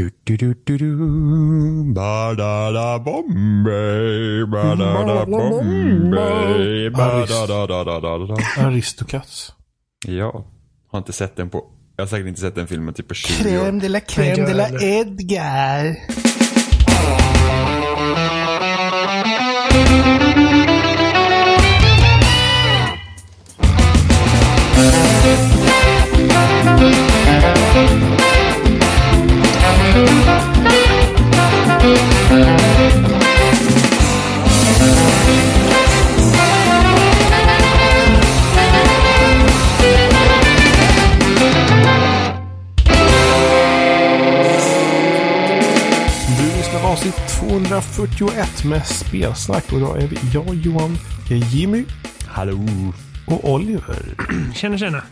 Du, du, du, du, du. Ba-da-da Bombay. Ba-da-da Bombay. Ba-da-da-da-da-da. Aristocats. Ja, har inte sett den på... Jag har säkert inte sett den filmen typ på 20 år. Crème de la crème de la. Edgar. Du lyssnar på avsnitt 241 med spelsnack och idag är vi jag, Johan, Jimmy Hallå. och Oliver. Känner, känner.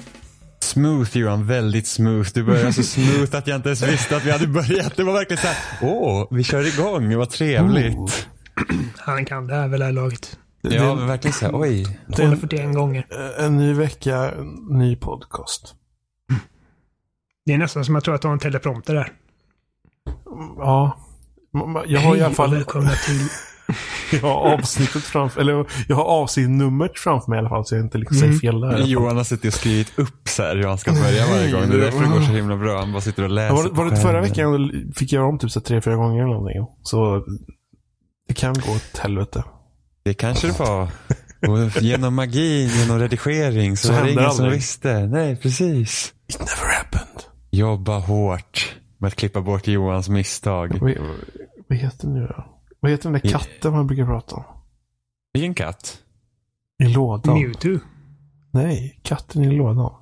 Smooth Johan, väldigt smooth. Du börjar så smooth att jag inte ens visste att vi hade börjat. Det var verkligen så här, åh, vi kör igång, vad trevligt. Han kan det här det här laget. Ja, men verkligen så här, oj. 241 gånger. En ny vecka, en ny podcast. Det är nästan som att jag tror att du har en teleprompter där. Ja. Jag har i alla fall Välkomna till... jag har avsnittet framför, eller jag har avsnittnumret framför mig i alla fall så jag inte liksom säger fel där. Johan har suttit och skrivit upp så här hur han ska börja varje gång. Det är därför det går så himla bra. Han bara sitter och läser. Var, det- var det förra veckan fick jag göra om typ så tre, fyra gånger eller någonting. Så det kan gå åt helvete. Det kanske det var. Och genom magi, genom redigering så, Så var det ingen som aldrig. visste. Nej, precis. It never happened. Jobba hårt med att klippa bort Johans misstag. Vad, heter den nu då? Vad heter den där katten man brukar prata om? Vilken katt? I lådan. Mewtwo. Nej, katten i lådan.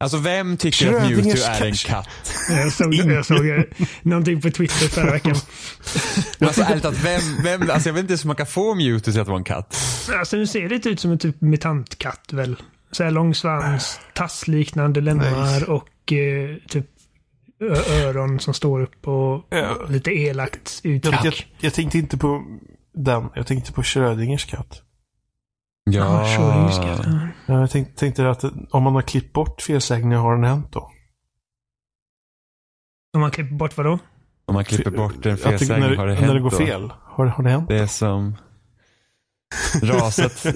Alltså vem tycker att Schrödingers Mewtwo är en katt. Jag såg, jag såg eh, någonting på Twitter förra veckan. Alltså ärligt talat, vem, vem, alltså jag vet inte ens hur man kan få Mewtwo till att vara en katt. Alltså nu ser det lite ut som en typ mutantkatt väl. Så här lång svans, tassliknande lemmar Nice. och eh, typ öron som står upp och Ja. lite elakt Jag, uttryck. jag, jag tänkte inte på den. Jag tänkte på Schrödingers katt. Ja, Schrödingers katt. ja. Ja, Jag tänkte, tänkte att om man har klippt bort felsägningar har den hänt då? Om man klipper bort vad då? Om man klipper bort en felsägning när, har det när hänt det går då. fel. Har, har det hänt? Det är som rasat, eh,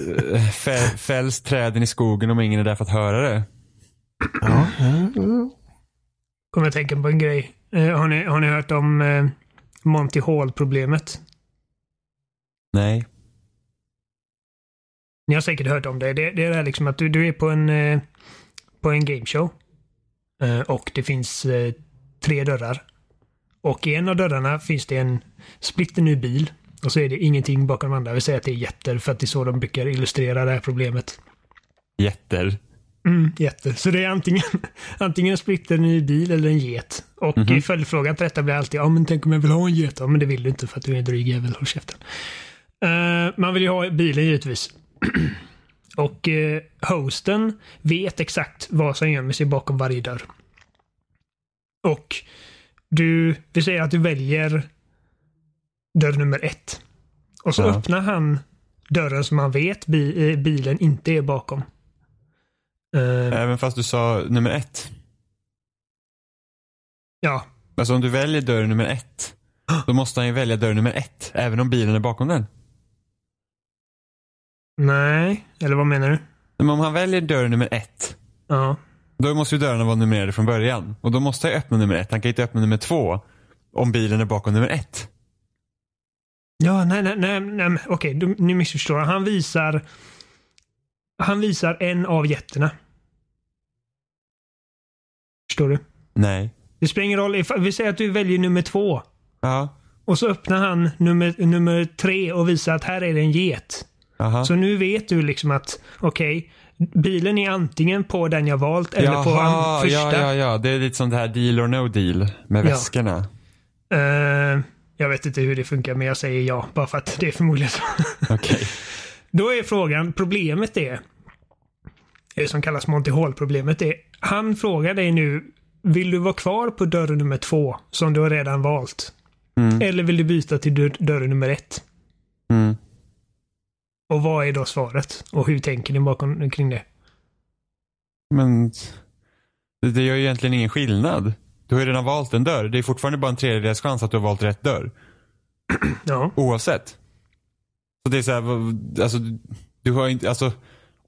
fä- fälls träden i skogen om ingen är där för att höra det. Ja. Mm. Kommer jag tänka på en grej. Eh, har, ni, har ni hört om eh, Monty Hall-problemet? Nej. Ni har säkert hört om det. Det, det är det här liksom att du, du är på en, eh, på en gameshow. Eh, och det finns eh, tre dörrar. Och i en av dörrarna finns det en splitterny bil. Och så är det ingenting bakom de andra. Vi säger att det är jätter för att det är så de brukar illustrera det här problemet. Jätter. Mm, jätter. Så det är antingen, antingen en splitterny bil eller en get. Och Mhm. följdfrågan till detta blir alltid, ja men tänk om jag vill ha en get? Ja men det vill du inte för att du är en dryg jävel, håll käften. Eh, man vill ju ha bilen givetvis. Och eh, hosten vet exakt vad som gömmer sig bakom varje dörr. Och du, vi säger att du väljer dörr nummer ett. Och så Ja. öppnar han dörren som han vet bi, eh, bilen inte är bakom. Eh, Även fast du sa nummer ett. ja, Alltså om du väljer dörr nummer ett. Då måste han ju välja dörr nummer ett. Även om bilen är bakom den. nej, eller vad menar du? Men om han väljer dörr nummer ett. Ja, Då måste ju dörrarna vara numrerade från början. Och då måste jag öppna nummer ett. Han kan inte öppna nummer två. Om bilen är bakom nummer ett. ja nej, nej, nej, nej okej, du- nu missförstår jag. Han visar han visar en av jätterna. Förstår du? Nej. Det spelar ingen roll. Vi säger att du väljer nummer två. Ja. Och så öppnar han nummer, nummer tre och visar att här är det en get. Aha. Så nu vet du liksom att okej, bilen är antingen på den jag valt eller på Jaha, an, första. ja, ja, ja. Det är lite som det här deal or no deal med Ja. väskorna. Eh, jag vet inte hur det funkar men jag säger ja bara för att det är förmodligen så. Okej. Då är frågan, problemet är, det som kallas Monty Hall-problemet är, han frågar dig nu, vill du vara kvar på dörr nummer två som du har redan valt? Mm. Eller vill du byta till dörr, dörr nummer ett? Mm. Och vad är då svaret? Och hur tänker ni bakom kring det? Men det, gör ju egentligen ingen skillnad. Du har ju redan valt en dörr. Det är fortfarande bara en tredjedels chans att du har valt rätt dörr. Ja. Oavsett. Så det är så här, alltså, du har inte, alltså,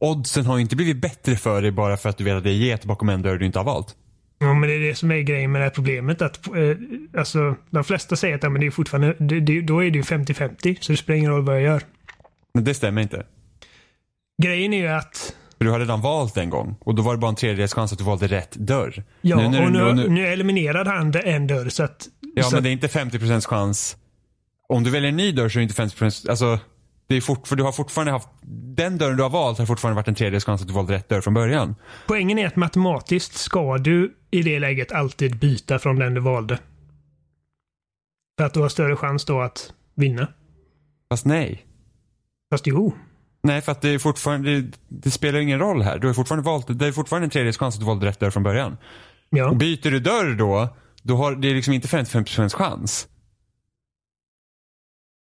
oddsen har ju inte blivit bättre för dig bara för att du vet att det är get bakom en dörr du inte har valt. Ja, men det är det som är grejen med det här problemet. Att, eh, alltså, de flesta säger att ja, men det är fortfarande, det, det, då är det ju 50-50, så det spelar ingen roll vad jag gör. Men det stämmer inte. Grejen är ju att För du har redan valt en gång och då var det bara en tredjedels chans att du valde rätt dörr. Ja, Nu när och nu, nu- nu eliminerade han en dörr så att... Ja, så men det är inte 50% chans. Om du väljer en ny dörr så är det inte 50%. Alltså, det är fort, för du har fortfarande haft, den dörren du har valt har fortfarande varit en tredjedels chans att du valde rätt dörr från början. Poängen är att matematiskt ska du i det läget alltid byta från den du valde. För att du har större chans då att vinna. Fast nej. Fast jo. Nej, för att det är fortfarande, det, det spelar ingen roll här. Du har fortfarande valt, det är fortfarande en tredjedels chans att du valde rätt dörr från början. Ja. Och byter du dörr då, då har det är liksom inte 55% chans.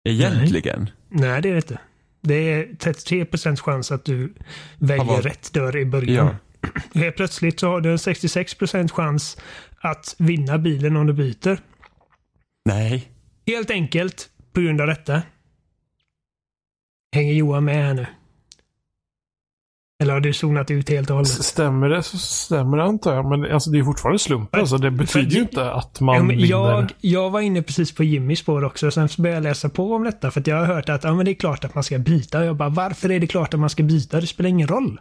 Egentligen. Nej, det är det inte. Det är 33 procents chans att du väljer Ja, vad- rätt dörr i början. Helt plötsligt så har du en 66 procents chans att vinna bilen om du byter. Nej. Helt enkelt på grund av detta. Hänger Johan med här nu? Eller har du zonat ut helt och hållet? Stämmer det så stämmer det antar jag. Men alltså, det är fortfarande slumpen. Alltså, det betyder ju inte att man Ja, vinner. jag, jag var inne precis på Jimmys spår också, sen började jag läsa på om detta för att jag har hört att ja, men det är klart att man ska byta. Och jag bara, varför är det klart att man ska byta? Det spelar ingen roll.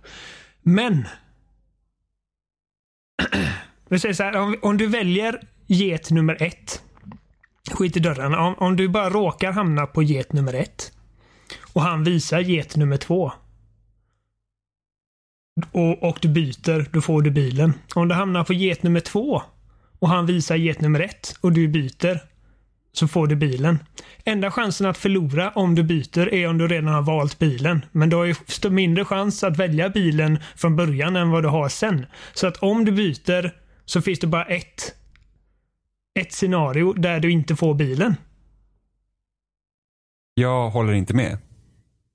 Men. Vi säger så här, om, om du väljer get nummer ett. Skit i dörrarna. Om, om du bara råkar hamna på get nummer ett. Och han visar get nummer två. Och, och du byter, då får du bilen. Om du hamnar på get nummer två och han visar get nummer ett och du byter så får du bilen. Enda chansen att förlora om du byter är om du redan har valt bilen. Men du har ju mindre chans att välja bilen från början än vad du har sen. Så att om du byter så finns det bara ett ett scenario där du inte får bilen. Jag håller inte med.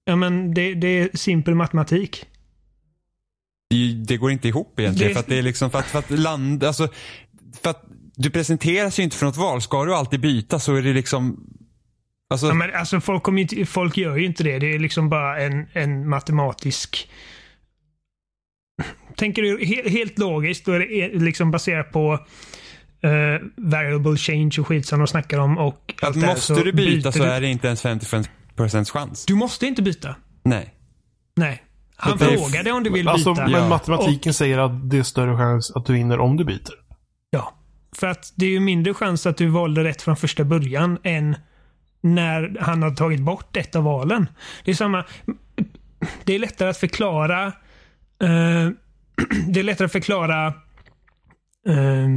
Ja men det, det är simpel matematik. Det, går inte ihop egentligen. Det- För att det är liksom för att, för att land, alltså, för att du presenteras ju inte för något val. Ska du alltid byta så är det liksom, alltså, Ja, men alltså folk, kommer inte, folk gör ju inte det. Det är liksom bara en, en matematisk... Tänker du he, helt logiskt, då är det e- liksom baserat på eh, variable change och skit som de snackar om. Och att allt det här, måste du byta så du, är det inte ens 50% chans. Du måste inte byta. Nej. Nej. Han frågade om du vill Alltså, byta. men Ja. matematiken säger att det är större chans att du vinner om du byter. Ja. För att det är ju mindre chans att du valde rätt från första början än när han har tagit bort ett av valen. Det är samma... Det är lättare att förklara... eh, det är lättare att förklara... eh,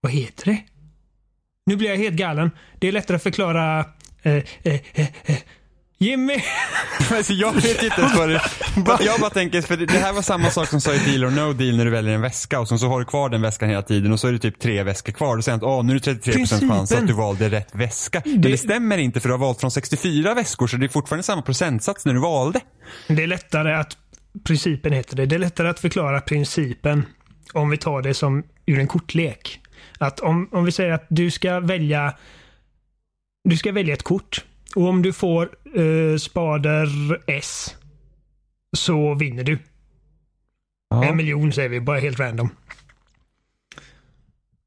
vad heter det? Nu blir jag helt galen. Det är lättare att förklara... eh, eh, eh, eh, Jimmy! Alltså, jag vet inte ens vad det för att Jag bara tänker, för det, här var samma sak som sa i deal or no deal när du väljer en väska och sen så har du kvar den väskan hela tiden och så är det typ tre väskor kvar. Och säger att åh, nu är det 33% Principen. chans att du valde rätt väska. Men Det- det stämmer inte för du har valt från 64 väskor så det är fortfarande samma procentsats när du valde. Det är lättare att... Principen heter det. Det är lättare att förklara principen om vi tar det som ur en kortlek. Att om, om vi säger att du ska välja du ska välja ett kort. Och om du får eh, spader S så vinner du. En miljon säger vi, bara helt random.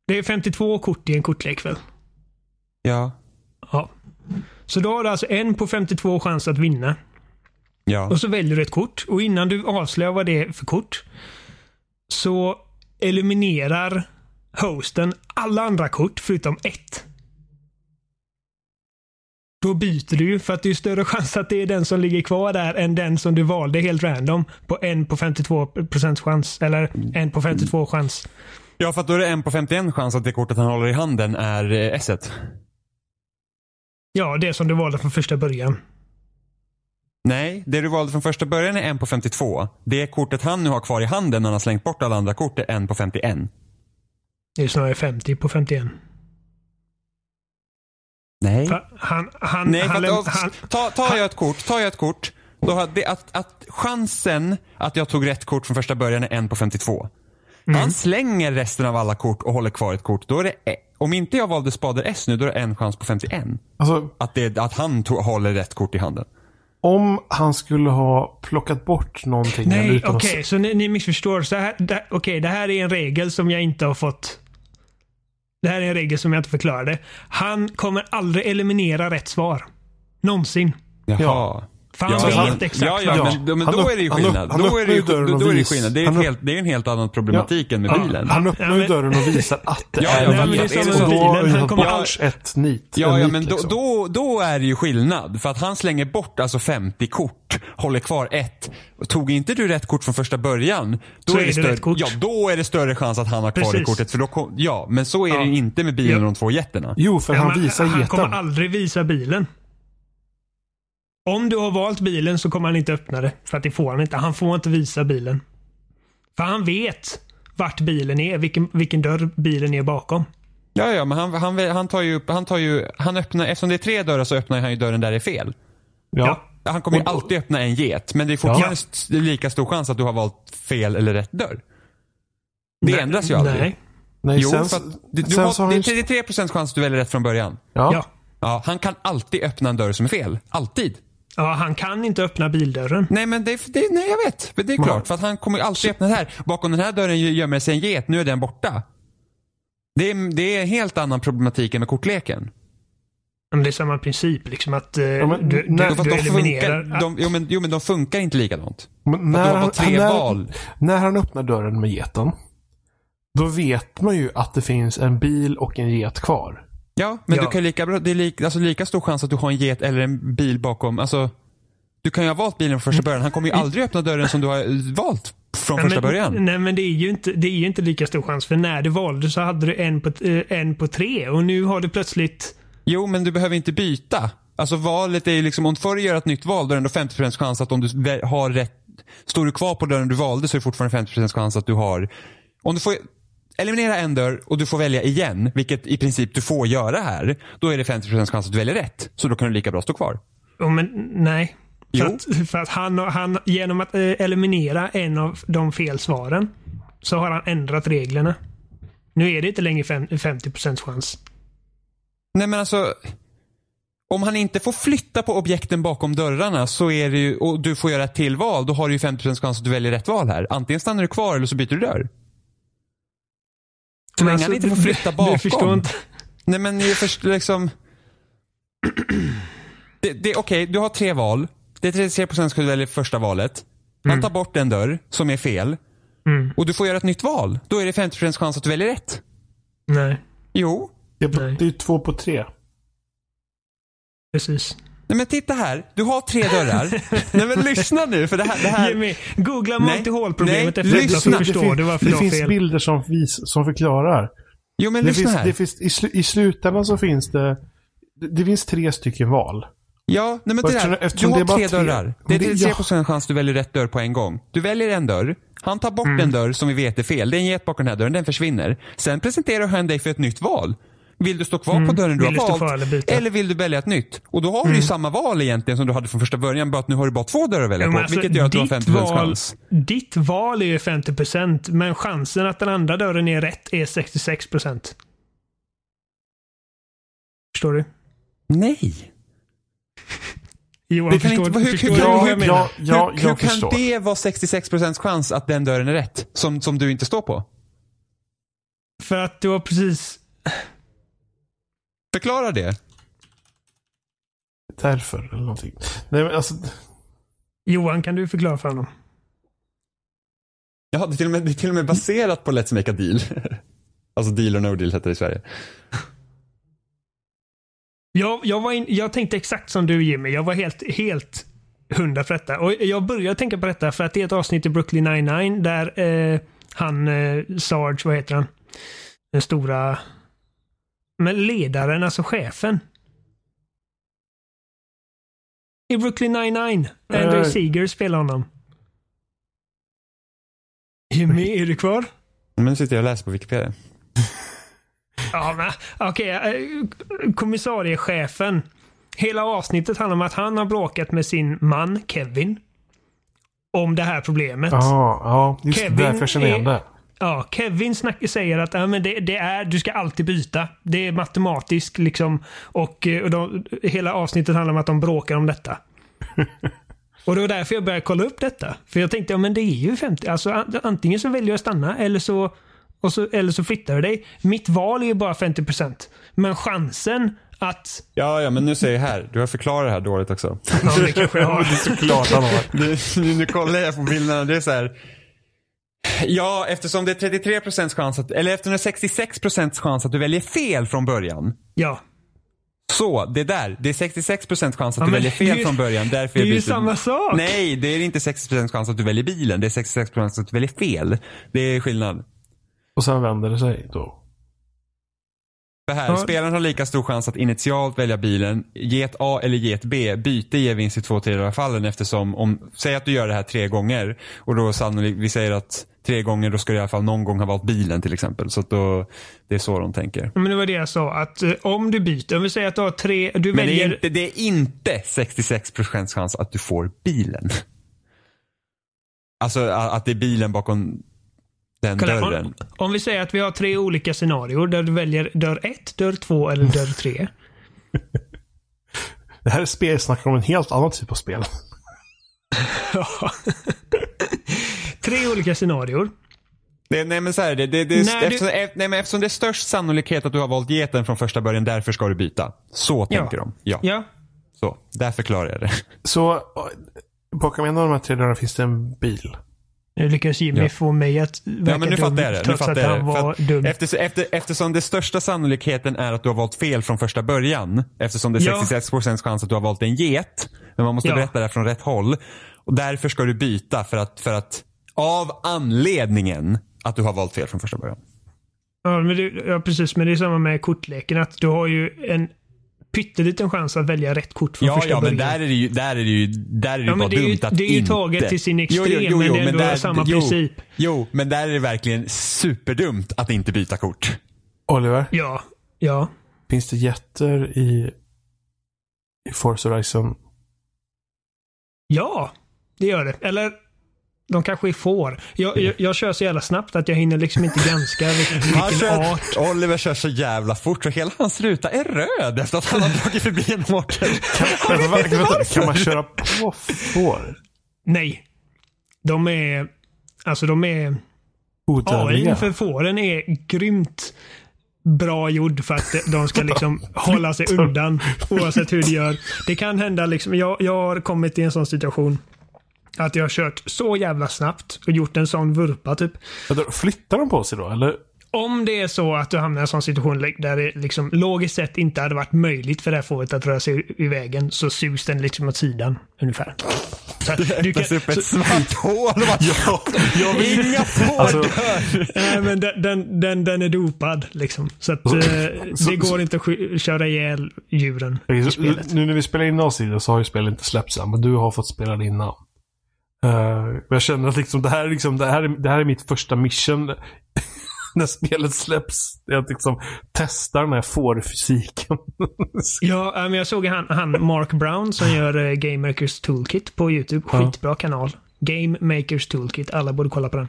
Det är 52 kort i en kortlek väl? Ja. Ja. Så då har du alltså en på 52 chans att vinna. Ja. Och så väljer du ett kort och innan du avslöjar vad det är för kort så eliminerar hosten alla andra kort förutom ett. Då byter du ju för att det är större chans att det är den som ligger kvar där än den som du valde helt random på en på 52 procents chans. Eller en på 52 chans. Ja, för att då är det en på 51 chans att det kortet han håller i handen är eh, S1. Ja, det som du valde från första början. Nej, det du valde från första början är en på 52. Det kortet han nu har kvar i handen när han har slängt bort alla andra kort är en på 51. Det är snarare 50 på 51. Nej. För han, han, Nej, han, att, han, ta, tar jag ett kort, tar jag ett kort, då har det, att, att chansen att jag tog rätt kort från första början är en på 52. Han slänger resten av alla kort och håller kvar ett kort. Då är det, e- om inte jag valde spader S nu, då är det en chans på 51. Alltså, Att, det, att han to- håller rätt kort i handen. om han skulle ha plockat bort någonting. Nej, okej, att- så ni, ni missförstår. Så här, det, okej, det här är en regel som jag inte har fått... Det här är en regel som jag inte förklarade. Han kommer aldrig eliminera rätt svar. Någonsin. Jaha. Ja. För han Ja, vet han- exakt ja, ja, men, då- men Han då är det ju han skillnad. han Då är det ju, då och är det skillnad. Det är, han helt, det är en helt annan problematik än med Ja. bilen. Han öppnar Ja, ju men- dörren och visar att det Ja, är ja, en men det är som då bilen. Han kommer han bort ett nit. Ja, ja nit, men då, liksom. då, då är det ju skillnad. För att han slänger bort alltså 50 kort, håller kvar ett. Tog inte du rätt kort från första början, då Så är, det större, rätt kort. Ja, då är det större chans att han har kvar det Precis. kortet. För då kom, ja, men så är det Ja. ju inte med bilen Ja. och de två jätterna. Jo, för Ja, han visar Han kommer aldrig visa bilen. Om du har valt bilen så kommer han inte öppna det. För att det får han inte. Han får inte visa bilen. För han vet vart bilen är. Vilken, vilken dörr bilen är bakom. Ja, ja, men han, han, han tar ju upp, han tar ju, han öppnar, eftersom det är tre dörrar så öppnar han ju dörren där det är fel. Ja. Han kommer ju Och- alltid öppna en get, men det är fortfarande st- lika stor chans att du har valt fel eller rätt dörr. Det Nej, ändras ju aldrig. Nej. Nej, Jo, sen, för att du, du har, det är ju... 33% chans att du väljer rätt från början. Ja. Ja. Ja, han kan alltid öppna en dörr som är fel. Alltid. Ja, han kan inte öppna bildörren. Nej, men det, det, nej, jag vet. Men det är klart, för att han kommer ju alltid öppna det här. Bakom den här dörren gömmer sig en get, nu är den borta. Det är, det är en helt annan problematik än med kortleken. Men det är samma princip. Liksom att eh, men du, när- du, du de eliminerar... funkar, de, jo, men, jo, men de funkar inte likadant. Men när, han, tre när, val. när han öppnar dörren med geten. Då vet man ju att det finns en bil och en get kvar. Ja, men Ja. du kan lika bra, det är lika, alltså lika stor chans att du har en get eller en bil bakom. Alltså, du kan ju ha valt bilen från första början. Han kommer ju aldrig öppna dörren som du har valt från Nej, första men, början. Nej, men det är, ju inte, det är ju inte lika stor chans. För när du valde så hade du en på, eh, en på tre och nu har du plötsligt... Jo, men du behöver inte byta. Alltså valet är ju liksom, om förr gör ett nytt val, då är det ändå 50% chans att om du har rätt, står du kvar på dörren du valde så är det fortfarande 50% chans att du har, om du får eliminera en dörr och du får välja igen, vilket i princip du får göra här, då är det 50% chans att du väljer rätt. Så då kan du lika bra stå kvar. Oh, men nej. För att, för att han, han, genom att eh, eliminera en av de fel svaren så har han ändrat reglerna. Nu är det inte längre fem, 50% chans. Nej men alltså, om han inte får flytta på objekten bakom dörrarna så är det ju, och du får göra ett till val, då har du ju 50% chans att du väljer rätt val här. Antingen stannar du kvar eller så byter du dörr. Så länge han inte får flytta bakom. alltså, Du förstår inte. Nej men jag förstår liksom. Det, det, Okej, du har tre val. Det är 33% ska du välja första valet. Han tar bort en dörr som är fel. Mm. Och du får göra ett nytt val. Då är det 50% chans att du väljer rätt. Nej, Jo. Det är, på, Nej. det är två på tre. precis. Nej men titta här. Du har tre dörrar. Nej men lyssna nu för det här. Det här Jimmy, googla Nej. multi-hall-problemet Nej, efter lyssna. förstår fin- du det du har finns fel. bilder som, vis, som förklarar. jo men Det lyssna finns, här. det finns, i, slu, I slutändan så finns det det, det finns tre stycken val. Ja, nej men det eftersom- där, du eftersom har det är bara tre dörrar. Det är Men det- 33% chans du väljer rätt dörr på en gång. Du väljer en dörr, han tar bort Mm. en dörr som vi vet är fel. Det är en get bakom den här dörren, den försvinner. Sen presenterar han dig för ett nytt val. Vill du stå kvar på dörren du Mm. Vill du har kvar valt? eller? Eller vill du välja ett nytt? Och då har du ju samma val egentligen som du hade från första början, bara att nu har du bara två dörrar att välja Ja, på. alltså, vilket gör att du har ditt 50% val, chans. Ditt val är ju 50% men chansen att den andra dörren är rätt är 66%. Förstår du? Nej. Johan, Det kan förstår, inte hur- förstår hur- du hur- vad hur- jag menar? Ja, ja, hur hur jag kan förstår. det vara 66% chans att den dörren är rätt? Som, som du inte står på? För att du har precis... Förklara det. Därför eller någonting. Nej men alltså. Johan, kan du förklara för honom? Ja, det är till och med, det är till och med baserat på Let's Make a Deal. alltså Deal or No Deal heter det i Sverige. Jag, jag, var in, jag tänkte exakt som du Jimmy. Jag var helt, helt hundra för detta. Och jag började tänka på detta för att det är ett avsnitt i Brooklyn 99 där eh, han, eh, Sarge, vad heter han? Den stora... Men ledaren, alltså chefen. I Brooklyn 99. Andrew Eh. Seeger spelar honom. Jimmy, är du kvar? Men nu sitter jag och läser på Wikipedia. Ja, men okej. eh, kommissariechefen. Hela avsnittet handlar om att han har bråkat med sin man Kevin. Om det här problemet. Ja, ja just det. Kevin Därför jag känner igen är- det. Ja, Kevin snack, säger att ja, men det, det, är, du ska alltid byta. Det är matematiskt liksom. Och, eh, och de, hela avsnittet handlar om att de bråkar om detta. och det var därför jag började kolla upp detta. För jag tänkte, ja men det är ju 50. Alltså antingen så väljer jag att stanna eller så, och så, eller så flyttar du dig. Mitt val är ju bara 50%. Men chansen att... Ja, ja, men nu säger jag här. Du har förklarat det här dåligt också. Ja, det kanske jag har. det är såklart han har. nu, nu kollar jag på bilderna. Det är så här. Ja, eftersom det är 33% chans att, eller eftersom det är 66% chans att du väljer fel från början. Ja. Så, det där. Det är 66% chans att ja, du väljer fel ju, från början. Därför det är ju samma sak. Nej, det är inte 66% chans att du väljer bilen. Det är 66 chans att du väljer fel. Det är skillnad. Och sen vänder det sig då? Så här, spelaren har lika stor chans att initialt välja bilen. Get A eller get B. Byte ger vinst i två tredjedelar av fallen eftersom om, säg att du gör det här tre gånger och då sannolikt, vi säger att tre gånger då ska du i alla fall någon gång ha valt bilen till exempel. Så då, det är så de tänker. Men det var det jag sa, att eh, om du byter, om vi säger att du har tre, du Men väljer... inte, det är inte 66% chans att du får bilen. Alltså att det är bilen bakom den Kolla, dörren. Om, om, vi säger att vi har tre olika scenarier där du väljer dörr 1, dörr 2 eller dörr 3. det här är spelsnack om en helt annan typ av spel. tre olika scenarier. Det, nej men så här, det, det, det, eftersom, du... nej, men eftersom det är störst sannolikhet att du har valt geten från första början, därför ska du byta. Så tänker de. Ja. ja. Så, där förklarar jag det. Så, bakom en av de här tre dörrarna finns det en bil. Nu lyckas Jimmy ja. få mig att verka ja, men nu dum, fattar jag det. trots nu att han var dum. Efter, efter, eftersom det största sannolikheten är att du har valt fel från första början. Eftersom det är 66% ja. chans att du har valt en get. Men man måste ja. berätta det från rätt håll. Och därför ska du byta för att, för att av anledningen att du har valt fel från första början. Ja, men det, ja, precis. Men det är samma med kortleken. Att du har ju en pytteliten chans att välja rätt kort från ja, första ja, början. Ja, men där är det ju, där är det ju, där är det ja, bara det är dumt ju, att Det är ju inte. taget till sin extrem, jo, jo, jo, men det är ändå där, samma jo, princip. Jo, men där är det verkligen superdumt att inte byta kort. Oliver? Ja. Ja. Finns det jätter i, i Forza Horizon? Ja, det gör det. Eller de kanske är får. Jag, jag, jag, kör så jävla snabbt att jag hinner liksom inte granska vilken, vilken kör, art. Oliver kör så jävla fort så hela hans ruta är röd efter att han har dragit förbi en mårten. Kan, kan, kan man köra på får? Nej. De är... Alltså de är... Odödliga? AI för fåren är grymt bra gjord för att de ska liksom hålla sig undan oavsett hur de gör. Det kan hända liksom. Jag, jag har kommit i en sån situation att jag har kört så jävla snabbt och gjort en sån vurpa typ. Flyttar de på sig då eller? Om det är så att du hamnar i en sån situation där det liksom logiskt sett inte hade varit möjligt för det här fåret att röra sig i vägen så sugs den liksom åt sidan ungefär. Så du kan, upp ett svart hål ja, jag vill inga får alltså, Nej men den, den, den, den, är dopad liksom. Så att eh, det går inte att köra ihjäl djuren i spelet. Nu när vi spelar in avsnittet så har ju spelet inte släppts än, men du har fått spela det innan. Uh, jag känner att liksom, det, här, liksom, det, här, det här är mitt första mission när spelet släpps. Är att liksom testa den här fårfysiken. ja, men jag såg han, han Mark Brown som gör uh, Game Makers Toolkit på YouTube. Skitbra ja. kanal. Game Makers Toolkit. Alla borde kolla på den.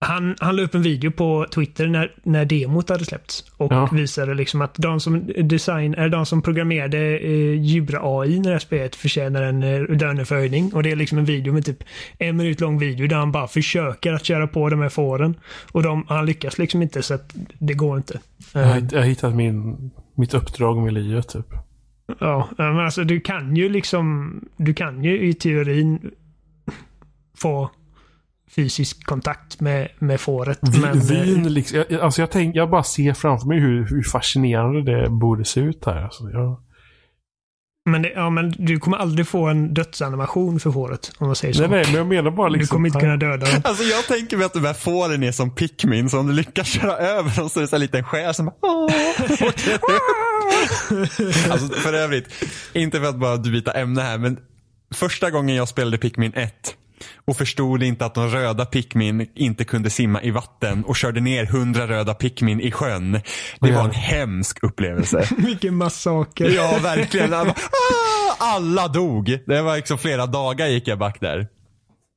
Han, han la upp en video på Twitter när, när demot hade släppts och ja. visade liksom att de som design, är de som programmerade eh, djur-AI när det här spelet förtjänar en eh, löneförhöjning. Och det är liksom en video med typ en minut lång video där han bara försöker att köra på de här fåren. Och de, han lyckas liksom inte så att det går inte. Jag har, jag har hittat min, mitt uppdrag med livet typ. Ja, men alltså du kan ju liksom, du kan ju i teorin få fysisk kontakt med, med fåret. Vin, men, vin liksom, jag, alltså jag, tänk, jag bara ser framför mig hur, hur fascinerande det borde se ut här. Alltså, jag... men, det, ja, men du kommer aldrig få en dödsanimation för fåret. Om man säger så. Nej, nej, men jag menar bara liksom. Du kommer inte kunna döda dem. Alltså jag tänker mig att de här fåren är som Pikmin. Så om du lyckas köra över dem så är det så en liten själ som bara, Alltså för övrigt, inte för att bara byta ämne här, men första gången jag spelade Pikmin 1 och förstod inte att de röda Pikmin inte kunde simma i vatten och körde ner hundra röda Pikmin i sjön. Det var en hemsk upplevelse. Vilken massaker. Ja, verkligen. Ah, alla dog. Det var liksom flera dagar gick jag back där.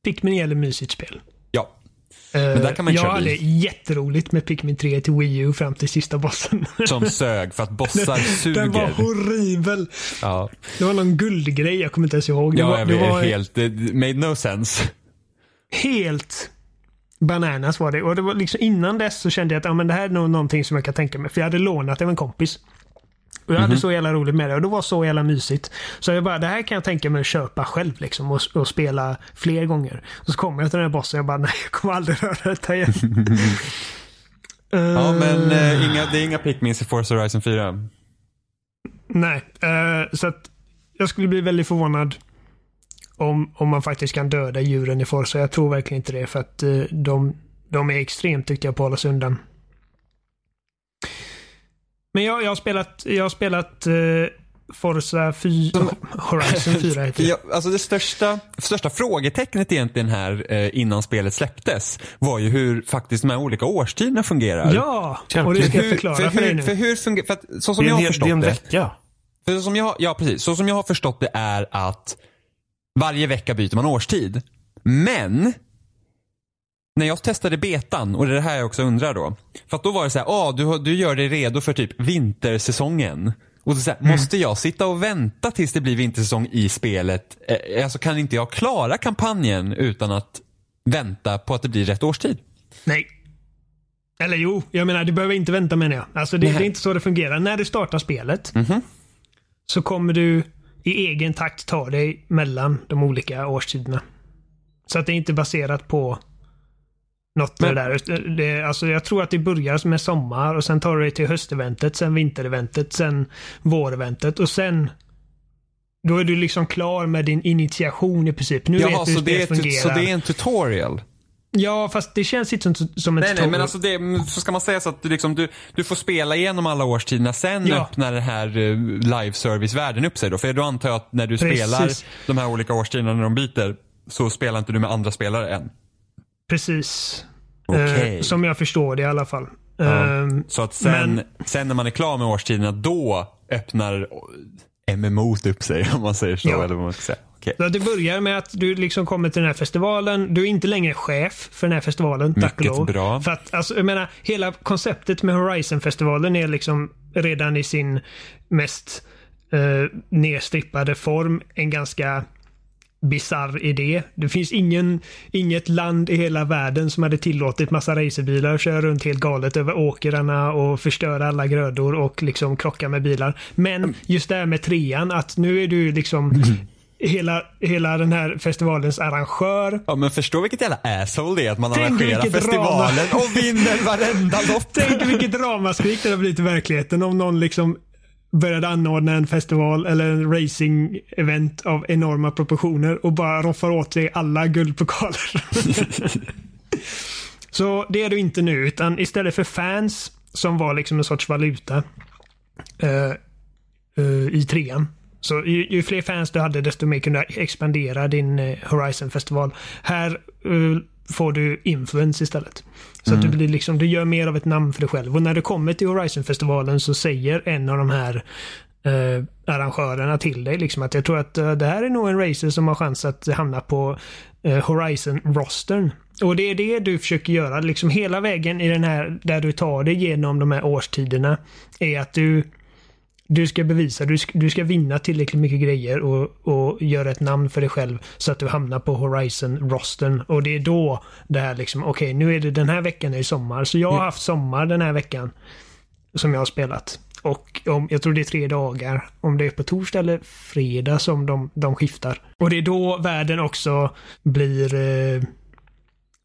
Pikmin gäller mysigt spel. Men där kan man jag köra hade bil. jätteroligt med Pikmin 3 till Wii U fram till sista bossen. Som sög för att bossar Den var suger. horribel. Ja, Det var någon guldgrej, jag kommer inte ens ihåg. Det ja var, jag vet, var helt, det made no sense. helt bananas var det. Och det var liksom innan dess så kände jag att ja, men det här är nog någonting som jag kan tänka mig. För jag hade lånat av en kompis. Och jag hade Mhm. så jävla roligt med det och det var så jävla mysigt. Så jag bara, det här kan jag tänka mig att köpa själv liksom och, och spela fler gånger. Och så kommer jag till den här bossen och jag bara, nej jag kommer aldrig röra detta igen. Ja, men eh, inga, det är inga Pikmins i Forza Horizon 4. Nej, eh, så att jag skulle bli väldigt förvånad om, om man faktiskt kan döda djuren i Forza. Jag tror verkligen inte det för att eh, de, de är extremt duktiga på att hålla sig undan. Men jag, jag har spelat, jag har spelat eh, Forza 4, Horizon 4 heter det. Ja, alltså det största, största frågetecknet egentligen här eh, innan spelet släpptes var ju hur faktiskt de här olika årstiderna fungerar. Ja, och det ska jag Hur- förklara för, för, dig hur, nu. för hur fungerar, för att så som Det jag en, har hel- det är en förstått det. vecka. För som jag, ja, precis. Så som jag har förstått det är att varje vecka byter man årstid. Men när jag testade betan, och det är det här jag också undrar då. För att då var det så här, ah, du, du gör dig redo för typ vintersäsongen. Och så så här, måste jag sitta och vänta tills det blir vintersäsong i spelet? Eh, alltså kan inte jag klara kampanjen utan att vänta på att det blir rätt årstid? Nej. Eller jo, jag menar du behöver inte vänta menar jag. Alltså det, det är inte så det fungerar. När du startar spelet Mhm. så kommer du i egen takt ta dig mellan de olika årstiderna. Så att det är inte baserat på något Men- det där. Det, alltså jag tror att det börjar med sommar och sen tar du dig till hösteventet, sen vintereventet, sen våreventet och sen då är du liksom klar med din initiation i princip. Nu Jaha, vet du hur så det, är, spelet fungerar. så det är en tutorial? Ja, fast det känns inte som, som en Nej, nej, tutorial. men alltså det, mm, så ska man säga så att du, liksom, du, du får spela igenom alla årstiderna. Sen Ja. öppnar den här uh, live service-världen upp sig då. För då antar jag att när du Precis. spelar de här olika årstiderna när de byter så spelar inte du med andra spelare än. Precis. Eh, som jag förstår det i alla fall. Ja. Ehm, Så att sen, Men- sen när man är klar med årstiderna då öppnar MMO upp sig om man säger så. Ja. Eller vad man ska säga. Okej. så det börjar med att du liksom kommer till den här festivalen. Du är inte längre chef för den här festivalen, tack och lov. bra. För att, alltså, jag menar, hela konceptet med Horizon-festivalen är liksom redan i sin mest eh, nedstrippade form en ganska bizarr idé. Det finns ingen, inget land i hela världen som hade tillåtit massa racerbilar att köra runt helt galet över åkrarna och förstöra alla grödor och liksom krocka med bilar. Men just det här med trean, att nu är du liksom hela, hela den här festivalens arrangör. Ja men förstå vilket jävla asshole det är att man Tänk arrangerar festivalen drama. och vinner varenda lopp. Tänk vilket ramaskrik det har blivit i verkligheten om någon liksom började anordna en festival eller en racing-event av enorma proportioner och bara roffar åt sig alla guldpokaler. Så det är du inte nu, utan istället för fans som var liksom en sorts valuta eh, eh, i trean. Så ju, ju fler fans du hade desto mer kunde du expandera din eh, Horizon-festival. Här eh, får du influence istället. Så att du, blir liksom, du gör mer av ett namn för dig själv. Och när du kommer till Horizon-festivalen så säger en av de här eh, arrangörerna till dig liksom att jag tror att eh, det här är nog en racer som har chans att hamna på eh, Horizon-rostern. Och det är det du försöker göra. Liksom hela vägen i den här, där du tar dig genom de här årstiderna, är att du du ska bevisa, du ska, du ska vinna tillräckligt mycket grejer och, och göra ett namn för dig själv så att du hamnar på Horizon-rostern. Och det är då det här liksom, okej nu är det den här veckan är sommar. Så jag har haft sommar den här veckan som jag har spelat. Och om, jag tror det är tre dagar. Om det är på torsdag eller fredag som de, de skiftar. Och det är då världen också blir... Eh,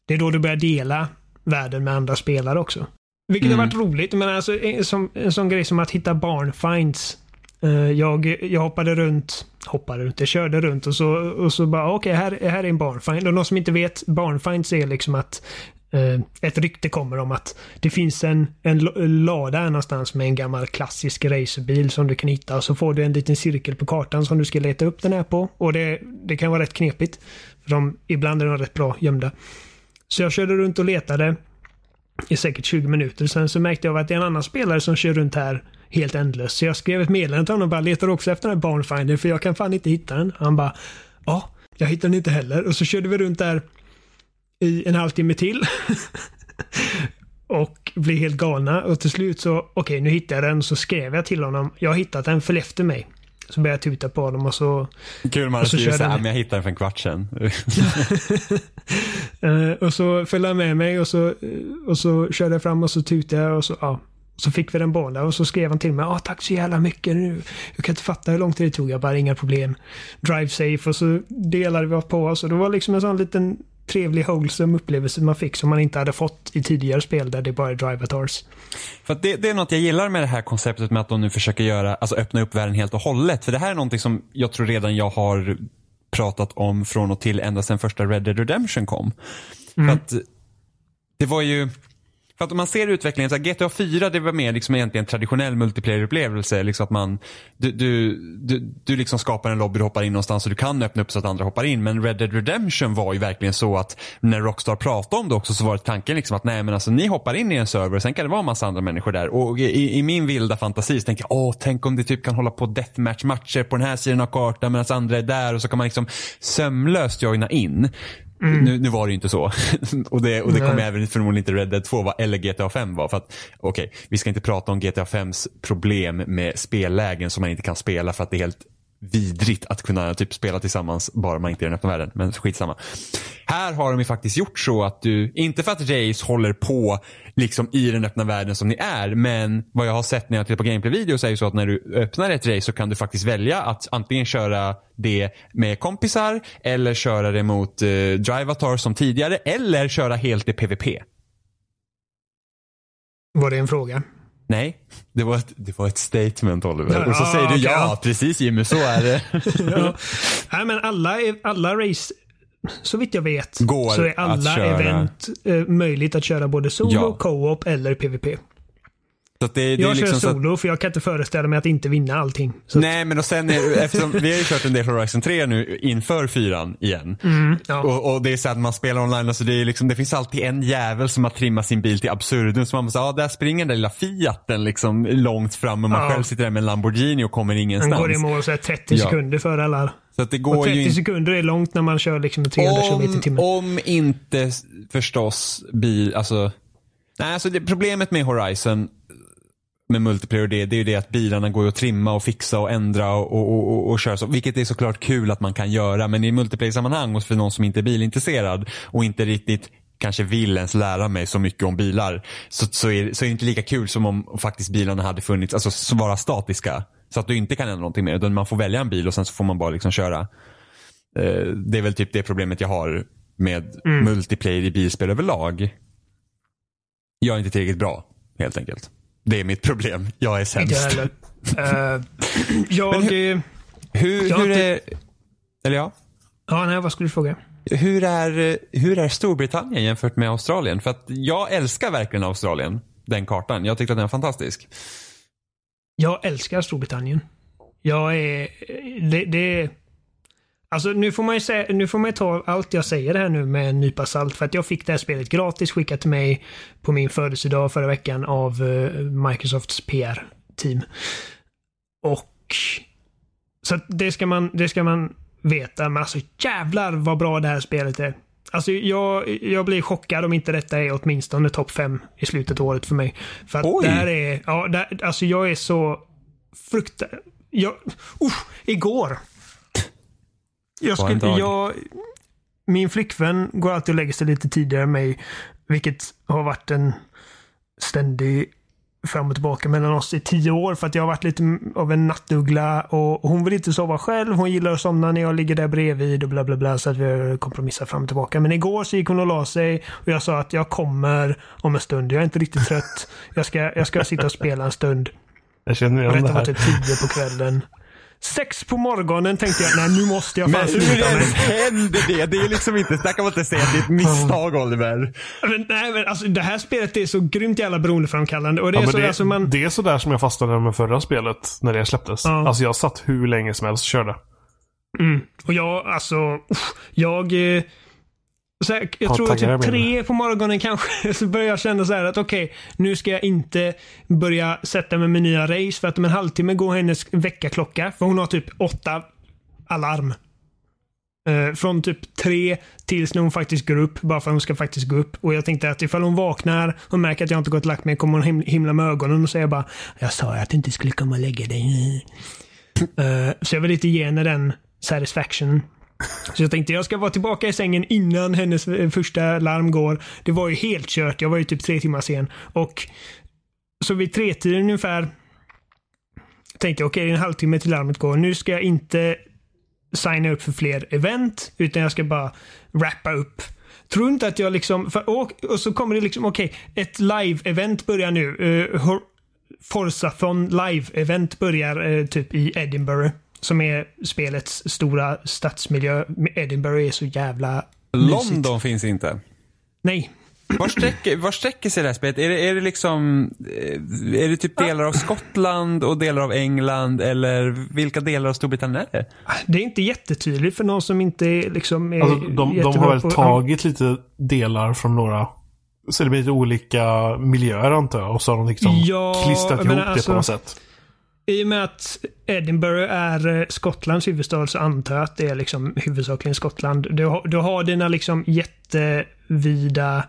det är då du börjar dela världen med andra spelare också. Vilket har varit roligt. Men alltså, en, som, en sån grej som att hitta barnfinds. Eh, jag, jag hoppade runt, hoppade runt, jag körde runt och så, och så bara okej, här, här är en barnfind. Och någon som inte vet, barnfinds är liksom att eh, ett rykte kommer om att det finns en, en lada någonstans med en gammal klassisk racerbil som du kan hitta och så får du en liten cirkel på kartan som du ska leta upp den här på. Och det, det kan vara rätt knepigt. För de, ibland är de rätt bra gömda. Så jag körde runt och letade i säkert 20 minuter. Sen så märkte jag att det är en annan spelare som kör runt här helt ändlöst. Så jag skrev ett meddelande till honom och bara letar också efter den här barnfinder för jag kan fan inte hitta den. Han bara ja, jag hittar den inte heller. Och så körde vi runt där i en halvtimme till. och blev helt galna. Och till slut så, okej okay, nu hittade jag den. Så skrev jag till honom. Jag har hittat den, följ efter mig. Så började jag tuta på honom och så... Kul man skriver såhär, men jag hittade den för en kvart sedan. uh, och så följde han med mig och så, och så körde jag fram och så tutade jag och så, ja. Så fick vi den båda och så skrev han till mig. Ah, tack så jävla mycket. Nu. Jag kan inte fatta hur lång tid det tog. Jag bara, inga problem. Drive safe och så delade vi på oss. Och det var liksom en sån liten trevlig wholesome upplevelse man fick som man inte hade fått i tidigare spel där det bara är drivatars. För det, det, är något jag gillar med det här konceptet med att de nu försöker göra, alltså öppna upp världen helt och hållet. För det här är någonting som jag tror redan jag har pratat om från och till ända sedan första Red Dead Redemption kom. Mm. För att det var ju för att om man ser utvecklingen, så här, GTA 4 det var mer liksom egentligen traditionell multiplayer-upplevelse. Liksom att man, du, du, du, du liksom skapar en lobby, du hoppar in någonstans och du kan öppna upp så att andra hoppar in. Men Red Dead Redemption var ju verkligen så att när Rockstar pratade om det också så var det tanken liksom att nej men alltså ni hoppar in i en server, sen kan det vara en massa andra människor där. Och i, i min vilda fantasi så tänkte jag, åh tänk om det typ kan hålla på deathmatch-matcher på den här sidan av kartan medan andra är där och så kan man liksom sömlöst joina in. Mm. Nu, nu, var det ju inte så. och det, och det kommer även förmodligen inte Red Dead 2 var, eller GTA 5 var. För att, okej, okay, vi ska inte prata om GTA 5s problem med spellägen som man inte kan spela för att det är helt vidrigt att kunna typ spela tillsammans bara man inte är i den öppna världen. Men skitsamma. Här har de ju faktiskt gjort så att du, inte för att Race håller på liksom i den öppna världen som ni är, men vad jag har sett när jag tittar på gameplay-videos är ju så att när du öppnar ett race så kan du faktiskt välja att antingen köra det med kompisar eller köra det mot eh, Drivatar som tidigare eller köra helt i PVP. Var det en fråga? Nej, det var ett, det var ett statement Oliver. Ja, och så säger du okay. ja, precis Jimmy, så är det. ja. Nej men alla, alla race, så vitt jag vet, Går så är alla event eh, möjligt att köra både solo, ja. co-op eller PVP. Så det, det jag kör liksom solo att... för jag kan inte föreställa mig att inte vinna allting. Nej men och sen är, eftersom vi har ju kört en del Horizon 3 nu inför fyran igen. Mm, ja. och, och, det är så att man spelar online, alltså det, är liksom, det finns alltid en jävel som har trimmat sin bil till absurdum. Så man måste, ja där springer den där lilla Fiaten liksom långt fram och man ja. själv sitter där med en Lamborghini och kommer ingenstans. Den går i mål så 30 sekunder före alla. Så att det går och 30 ju sekunder är långt när man kör liksom 300 km i timmen. Om inte förstås bil, alltså Nej, alltså det, problemet med Horizon med multiplayer det, det är ju det att bilarna går att trimma och fixa och ändra och, och, och, och köra så. Vilket är såklart kul att man kan göra. Men i multiplayer-sammanhang och för någon som inte är bilintresserad och inte riktigt kanske vill ens lära mig så mycket om bilar. Så, så, är, så är det inte lika kul som om faktiskt bilarna hade funnits, alltså vara statiska. Så att du inte kan ändra någonting mer. Utan man får välja en bil och sen så får man bara liksom köra. Uh, det är väl typ det problemet jag har med mm. multiplayer i bilspel överlag. Jag är inte tillräckligt bra helt enkelt. Det är mitt problem. Jag är sämst. Inte heller. Uh, jag... hur, hur, jag hur är... Eller ja? Ja, nej, vad skulle du fråga? Hur är, hur är Storbritannien jämfört med Australien? För att jag älskar verkligen Australien. Den kartan. Jag tyckte att den var fantastisk. Jag älskar Storbritannien. Jag är... Det, det, Alltså nu får man ju säga, nu får man ta allt jag säger här nu med en nypa salt för att jag fick det här spelet gratis skickat till mig på min födelsedag förra veckan av uh, Microsofts PR-team. Och så det ska man, det ska man veta. Men alltså jävlar vad bra det här spelet är. Alltså jag, jag blir chockad om inte detta är åtminstone topp 5 i slutet av året för mig. För att Oj. det här är, ja, det, alltså jag är så fruktansvärt... Jag, uh, igår jag skulle, jag, min flickvän går alltid och lägger sig lite tidigare än mig. Vilket har varit en ständig fram och tillbaka mellan oss i tio år för att jag har varit lite av en nattuggla och hon vill inte sova själv. Hon gillar att somna när jag ligger där bredvid och bla bla bla så att vi har kompromissat fram och tillbaka. Men igår så gick hon och la sig och jag sa att jag kommer om en stund. Jag är inte riktigt trött. Jag ska, jag ska sitta och spela en stund. Jag känner igen det här. var typ tio på kvällen. Sex på morgonen tänkte jag, nej nu måste jag fan sluta. Men hur händer det? Det är liksom inte, där kan man inte säga att det är ett misstag Oliver. Men, nej men alltså det här spelet är så grymt jävla beroendeframkallande. Och det, är så, det, alltså, man... det är sådär som jag fastnade med förra spelet när det släpptes. Ja. Alltså jag satt hur länge som helst och körde. Mm. Och jag, alltså, jag... Eh, så här, jag tror typ tre på morgonen kanske så börjar jag känna så här att okej, okay, nu ska jag inte börja sätta mig med nya race för att om en halvtimme går hennes väckarklocka. För hon har typ åtta alarm. Eh, från typ tre tills när hon faktiskt går upp, bara för att hon ska faktiskt gå upp. Och jag tänkte att ifall hon vaknar och märker att jag inte gått och lagt mig kommer hon him himla med ögonen och säger bara Jag sa att du inte skulle komma och lägga dig. Eh, så jag vill inte ge henne den satisfaction. Så jag tänkte jag ska vara tillbaka i sängen innan hennes eh, första larm går. Det var ju helt kört. Jag var ju typ tre timmar sen. Och så vid tretiden ungefär tänkte jag okej, okay, det är en halvtimme till larmet går. Nu ska jag inte signa upp för fler event, utan jag ska bara wrappa upp. Tror inte att jag liksom, för, och, och så kommer det liksom, okej, okay, ett live-event börjar nu. Eh, uh, Forzathon live-event börjar uh, typ i Edinburgh. Som är spelets stora stadsmiljö. Edinburgh är så jävla London mysigt. finns inte. Nej, var sträcker, var sträcker sig det här spelet? Är det, är det liksom, eh, är det typ delar av Skottland och delar av England eller vilka delar av Storbritannien är det? Det är inte jättetydligt för någon som inte liksom är alltså, de, de har väl på, tagit ja. lite delar från några så det blir lite olika miljöer antar jag och så har de liksom ja, klistrat ihop alltså, det på något sätt. I och med att Edinburgh är eh, Skottlands huvudstad så antar jag att det är liksom huvudsakligen Skottland. Du har, du har dina liksom jättevida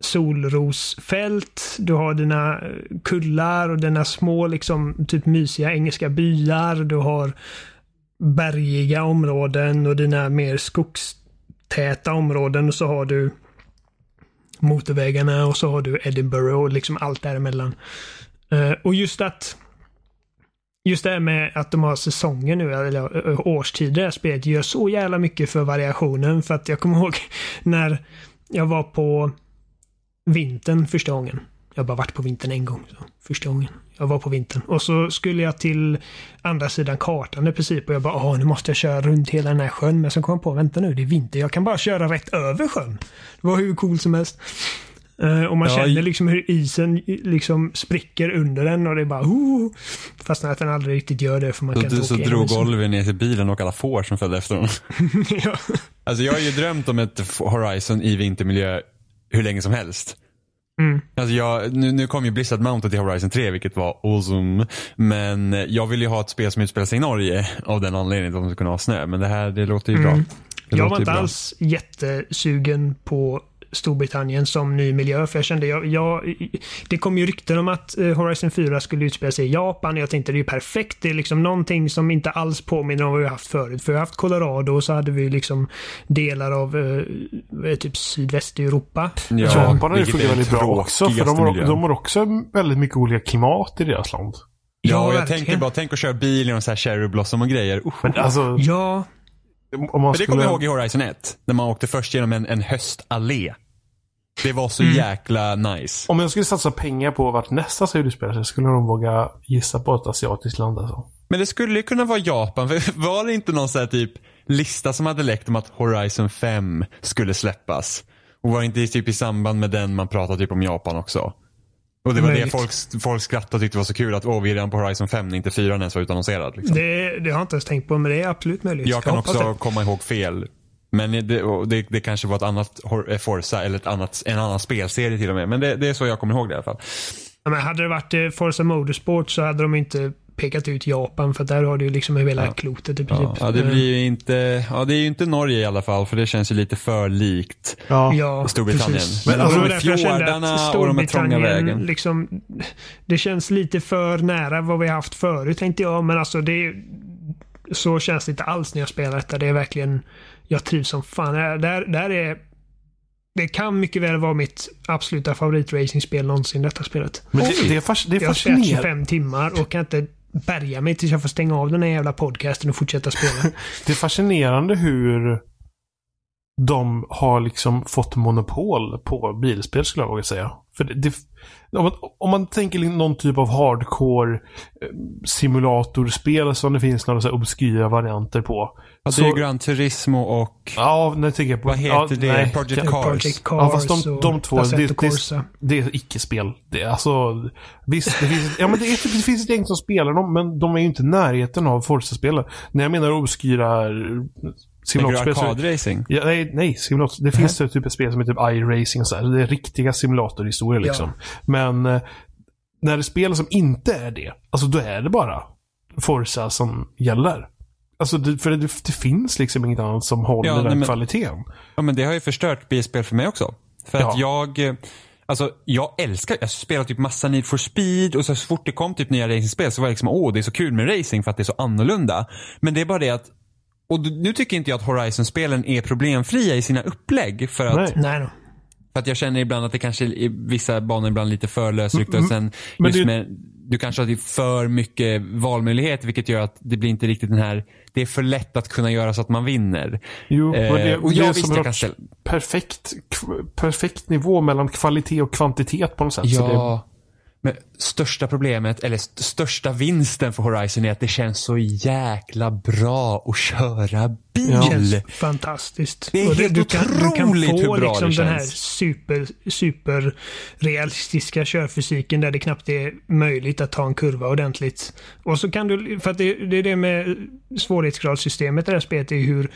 solrosfält. Du har dina eh, kullar och dina små liksom typ mysiga engelska byar. Du har bergiga områden och dina mer skogstäta områden. Och så har du motorvägarna och så har du Edinburgh och liksom allt däremellan. Eh, och just att Just det här med att de har säsonger nu, eller eh, årstider i det här spelet, gör så jävla mycket för variationen. För att jag kommer ihåg när jag var på vintern första gången. Jag har bara varit på vintern en gång. Så första gången. Jag var på vintern. Och så skulle jag till andra sidan kartan i princip. Och jag bara, åh, nu måste jag köra runt hela den här sjön. Men så kom jag på, vänta nu, det är vinter. Jag kan bara köra rätt över sjön. Det var hur coolt som helst. Uh, och man ja, känner liksom hur isen liksom spricker under den och det är bara oh, Fastän att den aldrig riktigt gör det för man så, kan du, Så drog liksom. Oliver ner till bilen och alla får som följde efter honom. ja. Alltså jag har ju drömt om ett Horizon i vintermiljö hur länge som helst. Mm. Alltså jag, nu, nu kom ju Blizzard Mounted till Horizon 3 vilket var awesome. Men jag vill ju ha ett spel som utspelar sig i Norge av den anledningen att de ska kunna ha snö. Men det här det låter ju mm. bra. Det jag var inte alls jättesugen på Storbritannien som ny miljö. För jag kände, jag, jag, det kom ju rykten om att eh, Horizon 4 skulle utspela sig i Japan. Jag tänkte det är ju perfekt. Det är liksom någonting som inte alls påminner om vad vi haft förut. För vi har haft Colorado och så hade vi liksom delar av eh, typ sydvästeuropa. Ja, Japan har ju fungerat väldigt bra också. För de har, de har också väldigt mycket olika klimat i deras land. Ja, ja jag verkligen. tänkte bara, tänk att köra bil genom så här cherry blossom och grejer. Uh. Men alltså, ja. Men det skulle... kommer jag ihåg i Horizon 1. När man åkte först genom en, en höstallé. Det var så mm. jäkla nice. Om jag skulle satsa pengar på vart nästa serie utspelar sig skulle de våga gissa på ett asiatiskt land alltså. Men det skulle ju kunna vara Japan. För var det inte någon sån här typ lista som hade läckt om att Horizon 5 skulle släppas? Och var det inte typ i samband med den man pratade typ om Japan också? Och det var Möjligt. det folk, folk skrattade och tyckte var så kul att åh, vi är redan på Horizon 5 när inte 4 ens var utannonserad. Liksom. Det, det har jag inte ens tänkt på, men det är absolut möjligt. Jag kan jag också det. komma ihåg fel. Men det, det, det, kanske var ett annat eh, Forza eller ett annat, en annan spelserie till och med. Men det, det är så jag kommer ihåg det i alla fall. Ja, men hade det varit eh, Forza Motorsport så hade de inte pekat ut Japan för där har du liksom hela ja. klotet i princip. Ja, det blir ju inte, ja det är ju inte Norge i alla fall för det känns ju lite för likt ja, Storbritannien. Precis. Men alltså, de är fjordarna och de är trånga vägen. Liksom, det känns lite för nära vad vi har haft förut tänkte jag men alltså det så känns det inte alls när jag spelar detta. Det är verkligen jag trivs som fan. Där, där är det kan mycket väl vara mitt absoluta favoritracingspel någonsin, detta spelet. Men det, det är, fas, det är Jag har spelat 25 timmar och kan inte bärga mig tills jag får stänga av den här jävla podcasten och fortsätta spela. det är fascinerande hur de har liksom fått monopol på bilspel skulle jag våga säga. För det, det, om, man, om man tänker någon typ av hardcore eh, simulatorspel som det finns några så obskyra varianter på. Så, det är Gran Turismo och... Ja, nu tänker jag på... Vad heter ja, det? Nej, Project Cars. Project Cars ja, fast de, de två, det, det, det, är icke-spel. Det är alltså... Visst, det finns, ja, men det, är, det finns ett gäng som spelar dem, men de är ju inte i närheten av Forza-spel. När jag menar obskyra simulatorspel. Arkadracing? Ja, nej, nej simulator. Det finns mm. typ ett spel som heter typ iRacing och så här. Det är riktiga simulatorhistorier liksom. Ja. Men eh, när det är spel som inte är det, alltså då är det bara Forza som gäller. Alltså, det, för det, det finns liksom inget annat som håller Ja, den nej, men- kvaliteten. Ja, men det har ju förstört bilspel för mig också. För att jag, eh, alltså jag älskar, jag spelar typ massa Need for Speed och så, så fort det kom typ nya racingspel så var det liksom, åh det är så kul med racing för att det är så annorlunda. Men det är bara det att, och nu tycker inte jag att Horizon-spelen är problemfria i sina upplägg för att, Nej. För att jag känner ibland att det kanske i vissa banor ibland lite för lösryckta och sen men just det- med, du kanske har typ för mycket valmöjlighet vilket gör att det blir inte riktigt den här, det är för lätt att kunna göra så att man vinner. Jo, Eh, men det, och det jag är visst, som jag kan ställa- perfekt, perfekt nivå mellan kvalitet och kvantitet på något sätt. Så det, Ja. Men största problemet, eller st- största vinsten för Horizon är att det känns så jäkla bra att köra bil. Ja. känns fantastiskt. Det är Och helt du, kan, du kan otroligt få hur bra liksom det den här känns. super, super realistiska körfysiken där det knappt är möjligt att ta en kurva ordentligt. Och så kan du, för att det, det är det med svårighetsgradssystemet i det här spelet, är hur,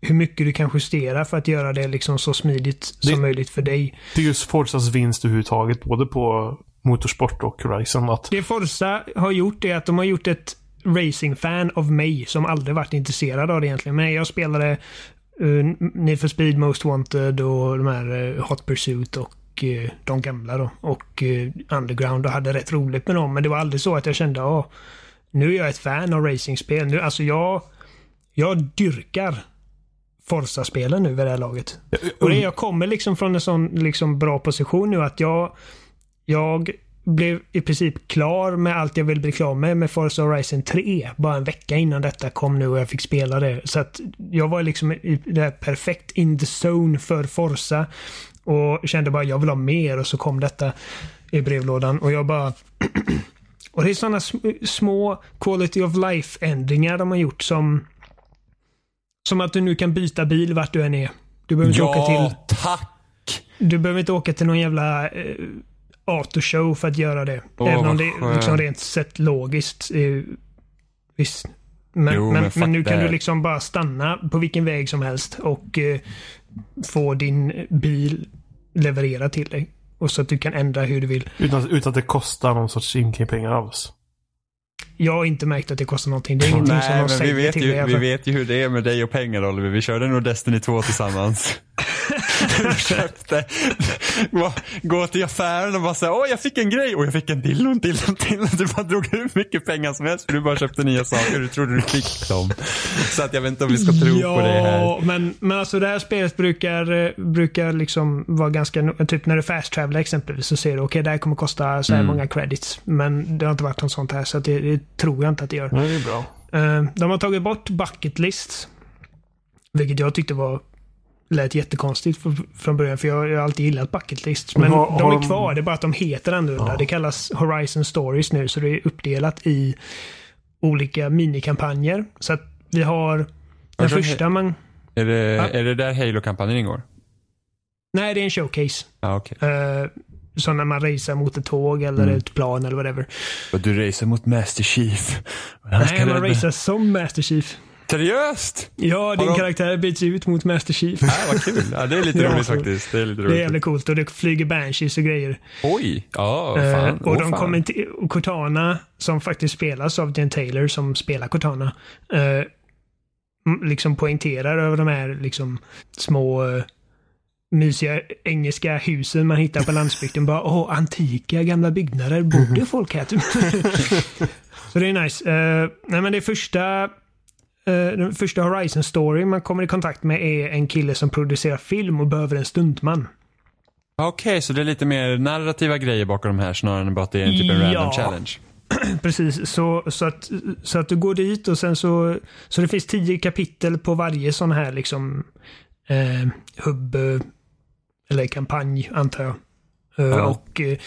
hur mycket du kan justera för att göra det liksom så smidigt som Det- möjligt för dig. det är just Forzas vinst överhuvudtaget, både på motorsport och Horizon. Att, Det Forza har gjort är att de har gjort ett racing-fan av mig som aldrig varit intresserad av det egentligen. Men jag spelade uh, Need for Speed Most Wanted och de här eh, Hot Pursuit och eh, de gamla då. Och eh, Underground och hade rätt roligt med dem. Men det var aldrig så att jag kände att nu är jag ett fan av racingspel. Nu, alltså jag, jag dyrkar Forza-spelen nu vid det här laget. Och det, jag kommer liksom från en sån liksom bra position nu att jag jag blev i princip klar med allt jag ville bli klar med med Forza Horizon 3. Bara en vecka innan detta kom nu och jag fick spela det. Så att jag var liksom i det här perfekt in the zone för Forza. Och kände bara jag vill ha mer och så kom detta i brevlådan och jag bara Och det är sådana små quality of life ändringar de har gjort som Som att du nu kan byta bil vart du än är. Du behöver inte åka till Ja, tack! du behöver inte åka till någon jävla eh, autoshow för att göra det. Åh, Även om det är skönt. liksom rent sett logiskt. Eh, visst. Men, Jo, men, men men nu kan du liksom bara stanna på vilken väg som helst och eh, få din bil levererad till dig. Och så att du kan ändra hur du vill. utan, utan att det kostar någon sorts in-pengar alls. Jag har inte märkt att det kostar någonting. Det är ingenting som Nej, de men vi säger vet, till ju, vi alltså. vet ju hur det är med dig och pengar Oliver. Vi körde nog Destiny 2 tillsammans. du köpte, gå- till affären och bara säga åh jag fick en grej och jag fick en till och en till och en till. Du bara drog hur mycket pengar som helst för du bara köpte nya saker du trodde du fick dem. Så att jag vet inte om vi ska tro ja, på det här. men, men alltså det här spelet brukar, brukar liksom vara ganska... Typ när du fast travelar exempelvis så ser du okej det här kommer kosta så här Mm. många credits. Men det har inte varit något sånt här så det, det tror jag inte att det gör. Nej, det är bra. Eh, de har tagit bort bucket list. Vilket jag tyckte var lät jättekonstigt för, från början för jag, jag har alltid gillat bucket lists. Men Har- de är kvar, det är bara att de heter annorlunda. Ja. Det kallas Horizon Stories nu så det är uppdelat i olika minikampanjer. Så att vi har den Alltså, första man... Är det, Ja. är det där Halo-kampanjen ingår? Nej, det är en showcase. Ja, okej. Uh, så när man racear mot ett tåg eller Mm. ett plan eller whatever. Och Du racer mot Master Chief. Nej, man racear som Master Chief. Seriöst? Ja, din de- karaktär byts ut mot Master Chief. Ja, vad kul. Ja, det är lite roligt faktiskt. Det är lite Det är jävligt coolt och det flyger banshees och grejer. Oj. Ja, Eh, fan. och Åh, de fan. och Cortana, som faktiskt spelas av Jen Taylor, som spelar Cortana, eh, liksom poängterar över de här liksom små eh, mysiga engelska husen man hittar på landsbygden. Bara, åh, antika gamla byggnader. Borde folk här? Så det är nice. Eh, nej, men det första eh, den första Horizon Story man kommer i kontakt med är en kille som producerar film och behöver en stuntman. Okej, så det är lite mer narrativa grejer bakom de här snarare än bara att det är en typ en Ja. random challenge. Precis, så, så, att, så att du går dit och sen så... Så det finns tio kapitel på varje sån här liksom eh, hubb eh, eller kampanj antar jag. Eh, Ja. Och eh,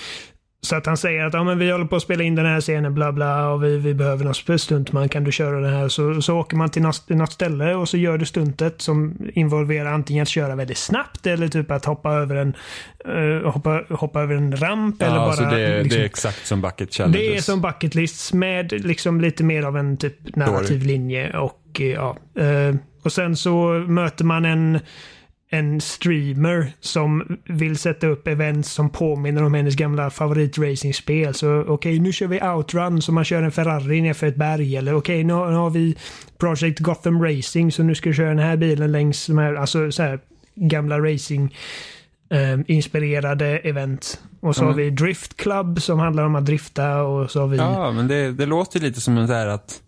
så att han säger att ja, men vi håller på att spela in den här scenen bla bla och vi, vi behöver någon stuntman. Kan du köra den här? Så, så åker man till något, något ställe och så gör du stuntet som involverar antingen att köra väldigt snabbt eller typ att hoppa över en, eh, hoppa, hoppa över en ramp. eller Ja, bara, så det, liksom, det är exakt som bucket challenges. det är som bucket lists med liksom lite mer av en typ narrativ linje och eh, ja. eh, Och sen så möter man en en streamer som vill sätta upp events som påminner om hennes gamla favoritracingspel. Så okej, okay, nu kör vi outrun så man kör en Ferrari nerför ett berg. Eller okej, okay, nu, nu, har vi Project Gotham Racing så nu ska vi köra den här bilen längs de här, alltså så här gamla racing eh, inspirerade event. Och så mm. har vi Drift Club som handlar om att drifta och så har vi... Ja, men det, det låter lite som en så här att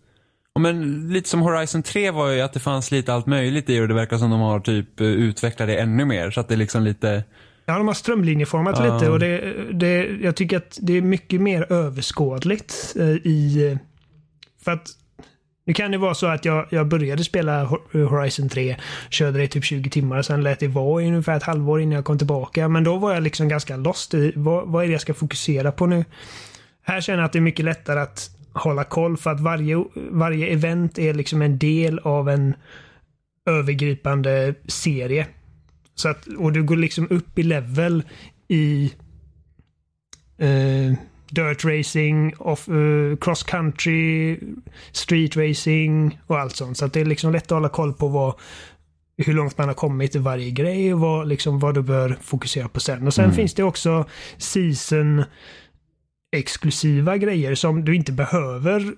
men lite som Horizon 3 var ju att det fanns lite allt möjligt i och det verkar som de har typ utvecklat det ännu mer. Så att det är liksom lite... Ja, de har strömlinjeformat uh. lite och det, det, jag tycker att det är mycket mer överskådligt eh, i... För att nu kan det vara så att jag, jag började spela Horizon 3, körde det typ 20 timmar, sen lät det vara i ungefär ett halvår innan jag kom tillbaka. Men då var jag liksom ganska lost i vad, vad är det jag ska fokusera på nu? Här känner jag att det är mycket lättare att hålla koll för att varje, varje event är liksom en del av en övergripande serie. Så att, och du går liksom upp i level i uh, dirt racing, off, uh, cross country, street racing och allt sånt. Så att det är liksom lätt att hålla koll på vad, hur långt man har kommit i varje grej och vad, liksom, vad du bör fokusera på sen. Och sen mm. finns det också season exklusiva grejer som du inte behöver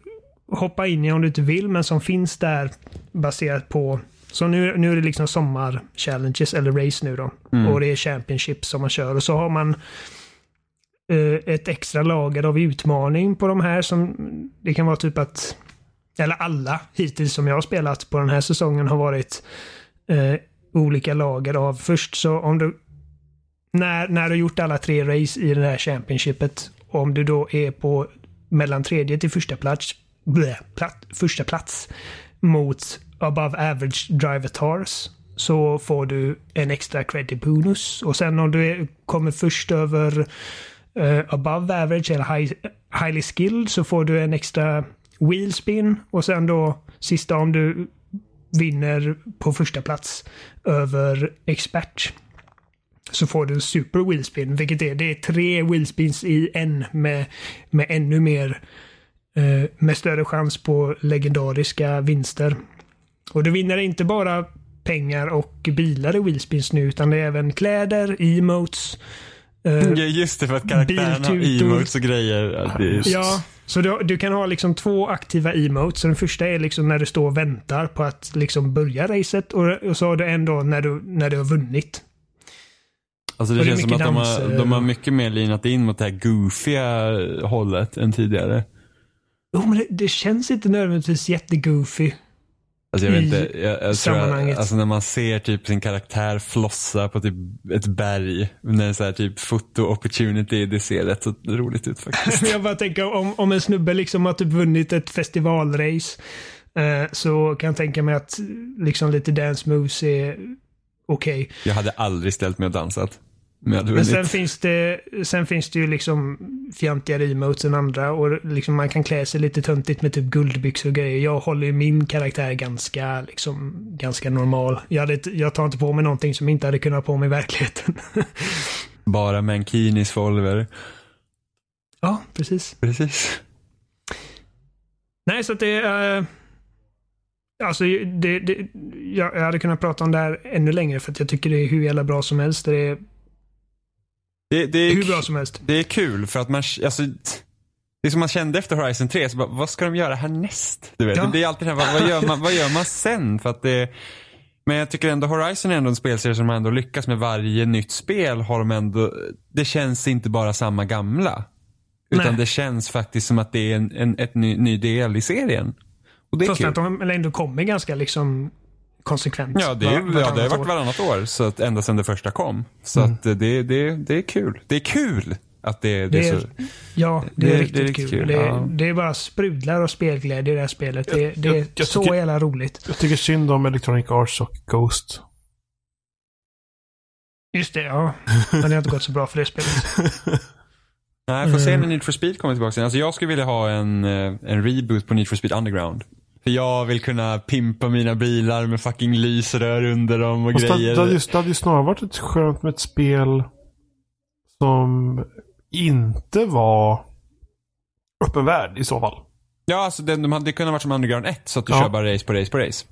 hoppa in i om du inte vill, men som finns där baserat på så nu, nu är det liksom sommar-challenges eller race nu då. Mm. Och det är Championship som man kör. Och så har man eh, ett extra lager av utmaning på de här som det kan vara typ att eller alla hittills som jag har spelat på den här säsongen har varit eh, olika lager av först så om du när, när du gjort alla tre race i det här Championshipet om du då är på mellan tredje till första plats, bleh, platt, första plats mot above average driver tars så får du en extra credit bonus. Och sen om du är, kommer först över uh, above average eller high, highly skilled så får du en extra wheel spin. Och sen då sista om du vinner på första plats över expert så får du super wheelspin, vilket är, det är tre wheelspins i en med, med ännu mer, eh, med större chans på legendariska vinster. Och du vinner inte bara pengar och bilar i wheelspins nu, utan det är även kläder, emotes, eh, Ja, just det, för att karaktärerna har emotes och grejer. Just... Ja, så du, du, kan ha liksom två aktiva emotes. Så den första är liksom när du står och väntar på att liksom börja racet och, och så har du en då när du, när du har vunnit. Alltså det, det känns som att de har, de har mycket mer linat in mot det här goofiga hållet än tidigare. Jo, men det, det känns inte nödvändigtvis jättegoofy. Alltså jag vet inte, jag, jag tror att, alltså när man ser typ sin karaktär flossa på typ ett berg, när det är så här typ foto opportunity, det ser rätt så roligt ut faktiskt. jag bara tänker om, om en snubbe liksom har typ vunnit ett festivalrace, eh, så kan jag tänka mig att liksom lite dance moves är okej. Okay. Jag hade aldrig ställt mig och dansat. Men, sen, finns det, sen finns det ju liksom fjantigare emotes än andra och liksom man kan klä sig lite töntigt med typ guldbyxor och grejer. Jag håller ju min karaktär ganska, liksom, ganska normal. Jag, hade, jag tar inte på mig någonting som jag inte hade kunnat ha på mig i verkligheten. Bara mankinis för Oliver. Ja, precis. Precis. Nej, så att det. Uh, alltså, det, det, jag hade kunnat prata om det här ännu längre för att jag tycker det är hur jävla bra som helst. Det är det, det är, Hur bra som helst. Det är kul för att man, alltså, det är som man kände efter Horizon 3, så bara, vad ska de göra härnäst? Du vet, ja. Det blir alltid det här, vad, gör man, vad gör man sen? För att det, men jag tycker ändå Horizon är ändå en spelserie som ändå lyckas med varje nytt spel. Har de ändå, det känns inte bara samma gamla. Utan Nej. det känns faktiskt som att det är en, en ett ny, ny del i serien. Och det är Fast kul. att de ändå kommer ganska liksom konsekvent. Ja, det, är, ja, det har varit varannat år. Så att ända sedan det första kom. Så mm. att det, det, det är kul. Det är kul att det, det, det är så. Ja, det, är, riktigt, det är riktigt kul. kul. Det, ja. det är bara sprudlar och spelglädje i det här spelet. Det, jag, det är jag, så tycker, jävla roligt. Jag tycker synd om Electronic Arts och Ghost. Just det, ja. Men det har inte gått så bra för det spelet. Nej, får se när mm. Need for Speed kommer tillbaka. Alltså jag skulle vilja ha en, eh, en reboot på Need for Speed Underground. För jag vill kunna pimpa mina bilar med fucking lysrör under dem och Fast grejer. Det, det, det hade ju snarare varit ett skönt med ett spel som inte var öppen värld i så fall. Ja, alltså det, de hade kunnat vara som Underground 1 så att du ja. kör bara race på race på race.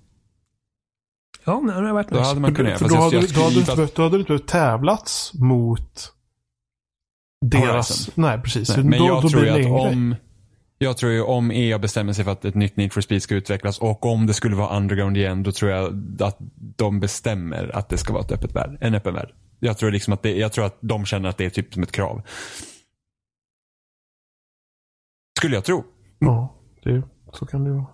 Ja, men det har varit Då nice. hade man kunnat göra. För då jag- hade, då, hade du skulle- inte behövt, då hade du inte behövt tävlats mot deras... Horizon. Nej, precis. Nej, men då, jag då tror ju att längre. om jag tror ju om EA bestämmer sig för att ett nytt Need for Speed ska utvecklas och om det skulle vara underground igen då tror jag att de bestämmer att det ska vara ett öppet värld, en öppen värld. Jag tror, liksom att det, jag tror att de känner att det är typ som ett krav. Skulle jag tro. Ja, det, så kan det ju vara.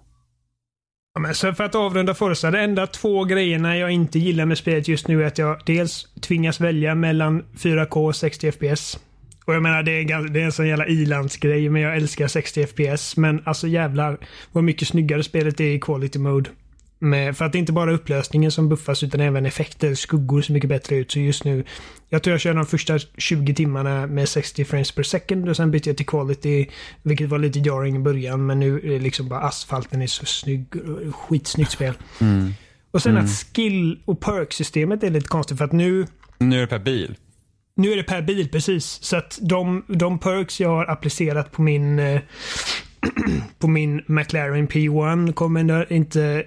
Ja, men så för att avrunda Forza. De enda två grejerna jag inte gillar med spelet just nu är att jag dels tvingas välja mellan 4K och 60 FPS. Och jag menar det är, det är en sån jävla ilandsgrej men jag älskar 60 FPS. Men alltså jävlar vad mycket snyggare spelet är i quality mode. Med, för att det är inte bara upplösningen som buffas utan även effekter, skuggor ser mycket bättre ut. Så just nu, jag tror jag kör de första 20 timmarna med 60 frames per second och sen bytte jag till quality. Vilket var lite jarring i början men nu är det liksom bara asfalten är så snygg. Skitsnyggt spel. Och sen att skill och perk-systemet är lite konstigt för att nu Nu är det per bil. Nu är det per bil precis. Så att de, de perks jag har applicerat på min eh, på min McLaren P1 kommer inte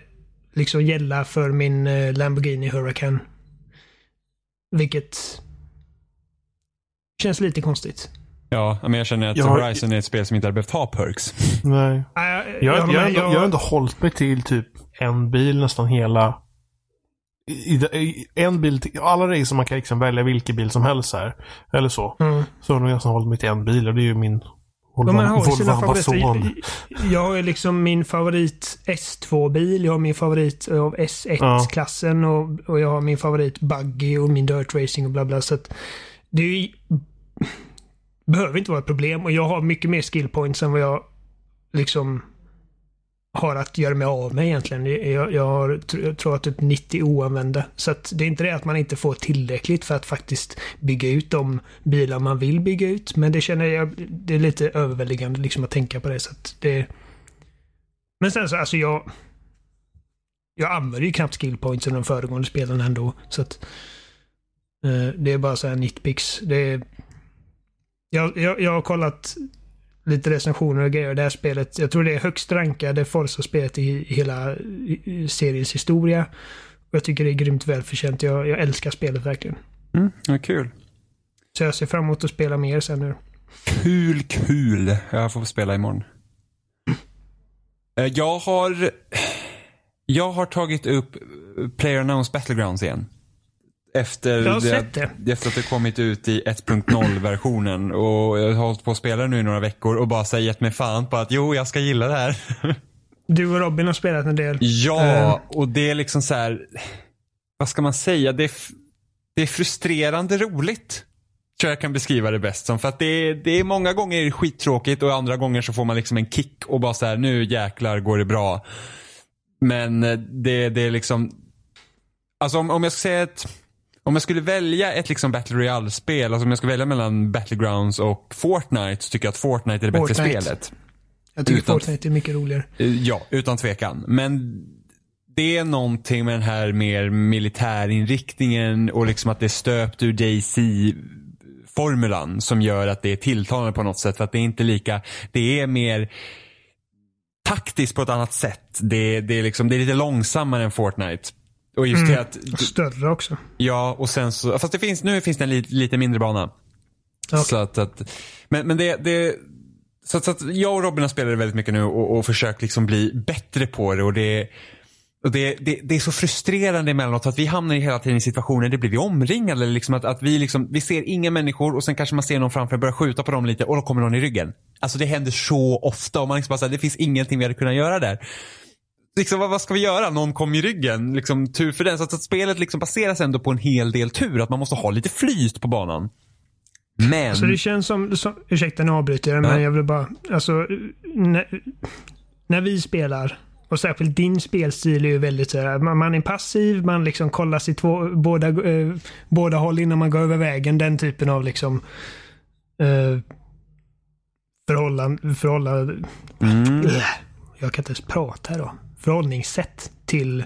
liksom gälla för min eh, Lamborghini Huracan. Vilket känns lite konstigt. Ja, men jag känner att Jag har- Horizon är ett spel som inte hade behövt ha perks. Nej. Jag, jag, ändå, jag har ändå hållit mig till typ en bil nästan hela... I, i, en bil till, alla racer man kan liksom välja vilken bil som helst här. Eller så. Mm. Så har jag nästan hållit mig till en bil och det är ju min Volvo, Ja, man har sina favoriter. Jag har ju liksom min favorit S2-bil, jag har min favorit av S1-klassen och, och jag har min favorit Buggy och min Dirt Racing och bla bla. Så att det ju, behöver inte vara ett problem och jag har mycket mer skill points än vad jag liksom har att göra mig av med egentligen. Jag, jag har, jag tror att typ 90 oanvända. Så att det är inte det att man inte får tillräckligt för att faktiskt bygga ut de bilar man vill bygga ut. Men det känner jag, det är lite överväldigande liksom att tänka på det. Så att det men sen så, alltså jag... Jag använder ju knappt skillpoints i de föregående spelen ändå. Så att... Eh, det är bara så här nitpicks. Det är, jag, jag, jag har kollat lite recensioner och grejer. Det här spelet, jag tror det är högst rankade Forza-spelet i hela seriens historia. Och jag tycker det är grymt välförtjänt. Jag, jag älskar spelet verkligen. Mm, ja, kul. Så jag ser fram emot att spela mer sen nu. Kul, kul. Jag får spela imorgon. Eh, Jag har, jag har tagit upp Player Battlegrounds igen. Efter, Jag har sett det. efter att det kommit ut i 1.0-versionen. Och jag har hållit på att spela nu i några veckor och bara här gett mig fan på att jo, jag ska gilla det här. Du och Robin har spelat en del. Ja, och det är liksom så här. Vad ska man säga? Det är, det är frustrerande roligt. Tror jag kan beskriva det bäst som. För att det är, det är många gånger skittråkigt och andra gånger så får man liksom en kick och bara så här, nu jäklar går det bra. Men eh, det, det är liksom, alltså om, om jag ska säga ett, om jag skulle välja ett liksom Battle Royale-spel, alltså om jag skulle välja mellan Battlegrounds och Fortnite så tycker jag att Fortnite är det bättre Fortnite. spelet. Jag tycker utan- Fortnite är mycket roligare. Eh, Ja, utan tvekan. Men det är någonting med den här mer militärinriktningen och liksom att det är stöpt ur DC-formulan som gör att det är tilltalande på något sätt. För att det är inte lika, det är mer taktiskt på ett annat sätt. Det, det, är, liksom, det är lite långsammare än Fortnite. Och just det att, Och större också. ja och sen så, fast det finns, nu finns det en lite, lite mindre bana. Okej. Så att, att, men, men det, det så, att, så att jag och Robin har spelat det väldigt mycket nu och, och försökt liksom bli bättre på det och det och det, det, det är så frustrerande emellanåt att vi hamnar i hela tiden i situationer där blir vi omringade. eller Liksom att, att vi, liksom, vi ser inga människor och sen kanske man ser någon framför och börjar skjuta på dem lite och då kommer någon i ryggen. Alltså det händer så ofta och man liksom bara säger det finns ingenting vi hade kunnat göra där. Liksom, vad, vad ska vi göra? Någon kom i ryggen. Liksom, tur för den. Så att, att spelet liksom baseras ändå på en hel del tur. Att man måste ha lite flyt på banan. Men... Så det känns som, som ursäkta nu avbryter jag, men Ja. jag vill bara, alltså, när, när vi spelar, och särskilt din spelstil är ju väldigt så här, man, man är passiv, man liksom kollar sig två, båda, eh, båda håll innan man går över vägen, den typen av liksom eh, förhållande, förhållande Mm. jag kan inte ens prata då. Förhållningssätt till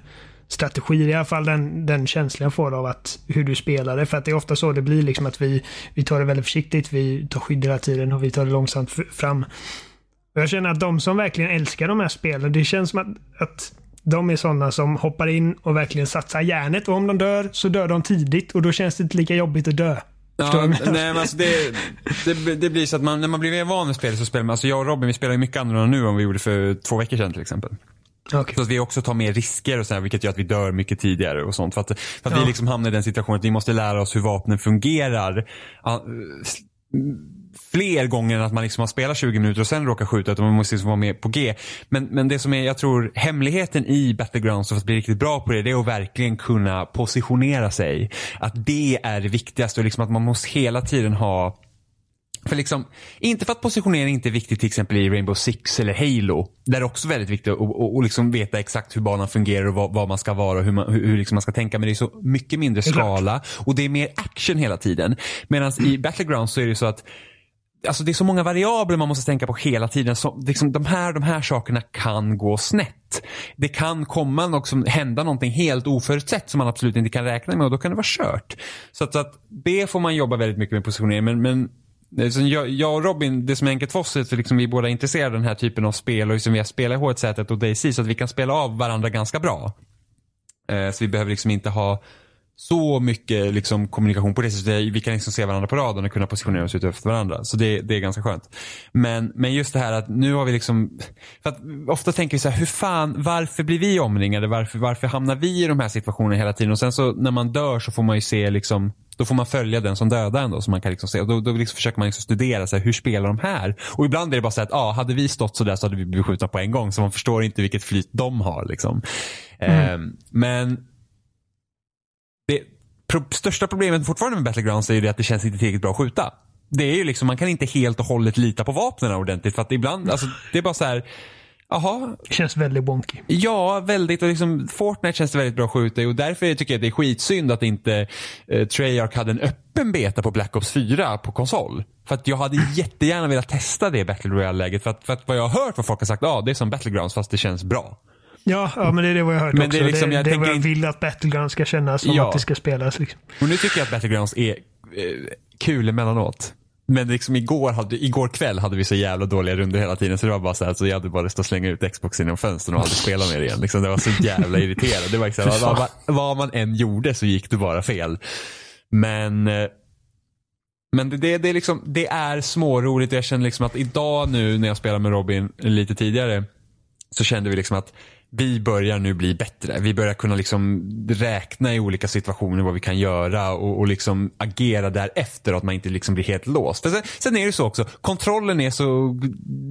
strategier. I alla fall den, den känslan jag får av att hur du spelar det. För att det är ofta så det blir liksom att vi, vi tar det väldigt försiktigt. Vi tar skydd hela tiden och vi tar det långsamt fram. Och jag känner att de som verkligen älskar de här spelen, det känns som att, att De är sådana som hoppar in och verkligen satsar järnet och om de dör så dör de tidigt och då känns det inte lika jobbigt att dö. Ja, nej, men alltså det, det, det blir så att man, när man blir mer van vid spelet så spelar man, alltså jag och Robin vi spelar mycket annorlunda nu än vi gjorde för två veckor sedan till exempel. Okej. Så att vi också tar mer risker och så här, vilket gör att vi dör mycket tidigare och sånt. För att, för att Ja. vi liksom hamnar i den situationen att vi måste lära oss hur vapnen fungerar. Fler gånger än att man liksom har spelat 20 minuter och sen råkar skjuta utan man måste liksom vara med på G. Men, men det som är, jag tror, hemligheten i Battlegrounds för att bli riktigt bra på det, det är att verkligen kunna positionera sig. Att det är det viktigaste och liksom att man måste hela tiden ha för liksom, inte för att positionering inte är viktigt till exempel i Rainbow Six eller Halo. Där det är också väldigt viktigt att och, och liksom veta exakt hur banan fungerar och vad, vad man ska vara och hur man, hur, hur liksom man ska tänka. Men det är så mycket mindre skala och det är mer action hela tiden. Medan i Battlegrounds så är det så att Alltså det är så många variabler man måste tänka på hela tiden. Så, liksom, de, här, de här sakerna kan gå snett. Det kan komma också, hända någonting helt oförutsett som man absolut inte kan räkna med och då kan det vara kört. Så att, så att det får man jobba väldigt mycket med positionering. Men, men jag, jag och Robin, det som är enkelt för oss är att vi, liksom, vi är båda intresserade av den här typen av spel och liksom vi har spelat i H1 och DayZ så att vi kan spela av varandra ganska bra. Eh, så vi behöver liksom inte ha så mycket liksom, kommunikation på det sättet. Vi kan liksom se varandra på raden och kunna positionera oss ut efter varandra. Så det, det är ganska skönt. Men, men just det här att nu har vi liksom, för att ofta tänker vi så här, hur fan, varför blir vi omringade? Varför, varför hamnar vi i de här situationerna hela tiden? Och sen så när man dör så får man ju se liksom, då får man följa den som dödar ändå. Så man kan liksom se. Och då, då liksom försöker man liksom studera, så här, hur spelar de här? Och ibland är det bara så att, ah, hade vi stått så där så hade vi blivit skjutna på en gång. Så man förstår inte vilket flyt de har. Liksom. Ehm, men det pro största problemet fortfarande med Battlegrounds är ju det att det känns inte tillräckligt bra att skjuta. Det är ju liksom, man kan inte helt och hållet lita på vapnen ordentligt för att ibland, alltså det är bara så här. Jaha, känns väldigt bonky. ja väldigt och liksom Fortnite känns det väldigt bra att skjuta i och därför tycker jag att det är skitsynd att inte eh, Treyarch hade en öppen beta på Black Ops 4 på konsol. För att jag hade jättegärna velat testa det Battle Royale-läget för att, för att vad jag har hört vad folk har sagt, ja det är som Battlegrounds fast det känns bra. Ja, ja, men det är det vad jag har hört Men också. det är liksom, det, jag det är vad jag vill att Battleground ska kännas som Ja. att det ska spelas. Liksom. Och nu tycker jag att Battlegrounds är eh, kul emellanåt. Men liksom igår, hade, igår kväll hade vi så jävla dåliga runder hela tiden så det var bara så här, så jag hade bara lust att slänga ut Xboxen genom fönstren och aldrig spela med det igen. Liksom, det var så jävla irriterande. Det var liksom, vad, vad, vad man än gjorde så gick det bara fel. Men eh, men det, det, det, är liksom, det är småroligt. Jag känner liksom att idag nu när jag spelar med Robin lite tidigare så kände vi liksom att vi börjar nu bli bättre. Vi börjar kunna liksom räkna i olika situationer vad vi kan göra och, och liksom agera därefter och att man inte liksom blir helt låst. Sen, sen är det så också, kontrollen är så,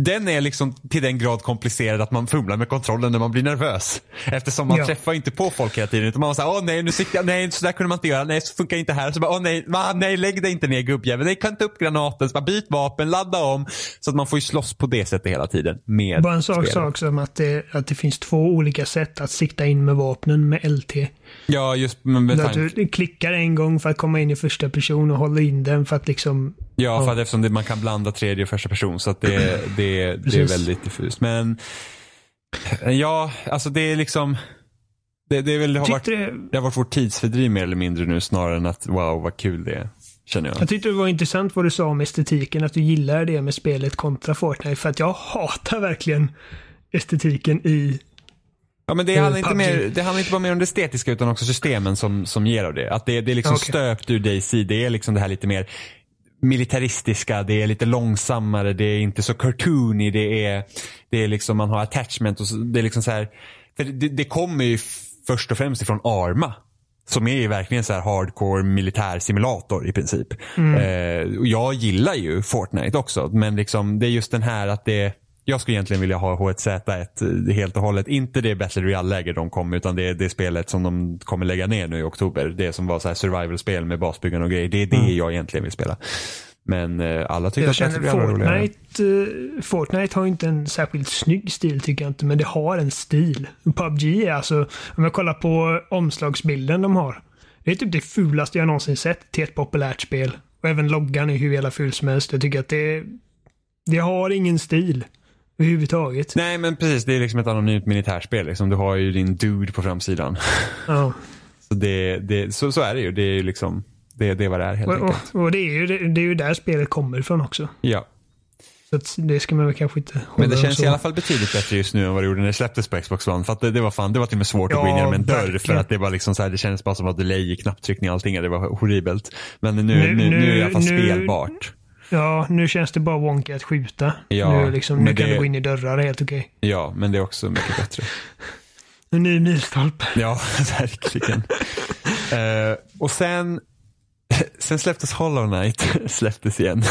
den är liksom till den grad komplicerad att man fumlar med kontrollen när man blir nervös. Eftersom man Ja. träffar inte på folk hela tiden utan man säger åh nej nu jag, nej så där kunde man inte göra, nej så funkar inte här. Så bara, åh nej, va, nej lägg dig inte ner gubbjävel, nej kanta upp granaten, så bara, byt vapen, ladda om. Så att man får ju slåss på det sättet hela tiden med Bara en sak sa också om att det, att det finns två olika sätt att sikta in med vapnen med LT. Ja, just men med att du klickar en gång för att komma in i första person och håller in den för att liksom... Ja, för att eftersom det, man kan blanda tredje och första person så att det, det, det är väldigt diffust. Men ja, alltså det är liksom det, det, är väl, det, har varit, det, det har varit vårt tidsfördriv mer eller mindre nu snarare än att wow vad kul det är. Känner jag. jag tyckte det var intressant vad du sa om estetiken, att du gillar det med spelet kontra Fortnite. För att jag hatar verkligen estetiken i... Ja, men det Eh, handlar, inte PUBG. mer, det handlar inte bara mer om det estetiska utan också systemen som, som ger av det. Att det, det är liksom Okej. stöpt ur DayZ. Det är liksom det här lite mer militaristiska, det är lite långsammare, det är inte så cartoony, det är, det är liksom man har attachment och så, det är liksom så här. Det, det kommer ju först och främst ifrån Arma. Som är ju verkligen så här hardcore militär simulator i princip. Eh, och jag gillar ju Fortnite också men liksom det är just den här att det jag skulle egentligen vilja ha H1Z1 eh, helt och hållet. Inte det Battle Royale-läger de kom utan det är det spelet som de kommer lägga ner nu i oktober. Det som var så här survival-spel med basbyggande och grejer. Det är det jag egentligen vill spela. Men eh, alla tycker Jag att Battle Royale är roligare. Fortnite, eh, Fortnite har inte en särskilt snygg stil tycker jag inte, men det har en stil. PubG är alltså, om jag kollar på omslagsbilden de har. Det är typ det fulaste jag någonsin sett till ett populärt spel. Och även loggan är hur jävla ful som helst. Jag tycker att det, det har ingen stil överhuvudtaget. Nej men precis, det är liksom ett anonymt militärspel. Liksom. Du har ju din dude på framsidan. Ja. Så, det, det, så, så är det ju. Det är ju liksom, det, det är vad det är helt Och, enkelt. och, och det, är ju, det, det är ju där spelet kommer ifrån också. Ja. Så att det ska man väl kanske inte Men det känns i alla fall betydligt bättre just nu än vad det gjorde när det släpptes på Xbox One. För att det, det var fan, det var till och med svårt att gå in Ja, genom en dörr. För att det var liksom så här, det kändes bara som att delay i knapptryckning och allting. Det var horribelt. Men nu, nu, nu, nu är det i alla fall nu- spelbart. Ja, nu känns det bara wonky att skjuta. Ja, nu liksom, nu kan det- du gå in i dörrar helt okej. Ja, men det är också mycket bättre. En ny milstolpe. Ja, verkligen. Eh, och sen, sen släpptes Hollow Knight släpptes igen.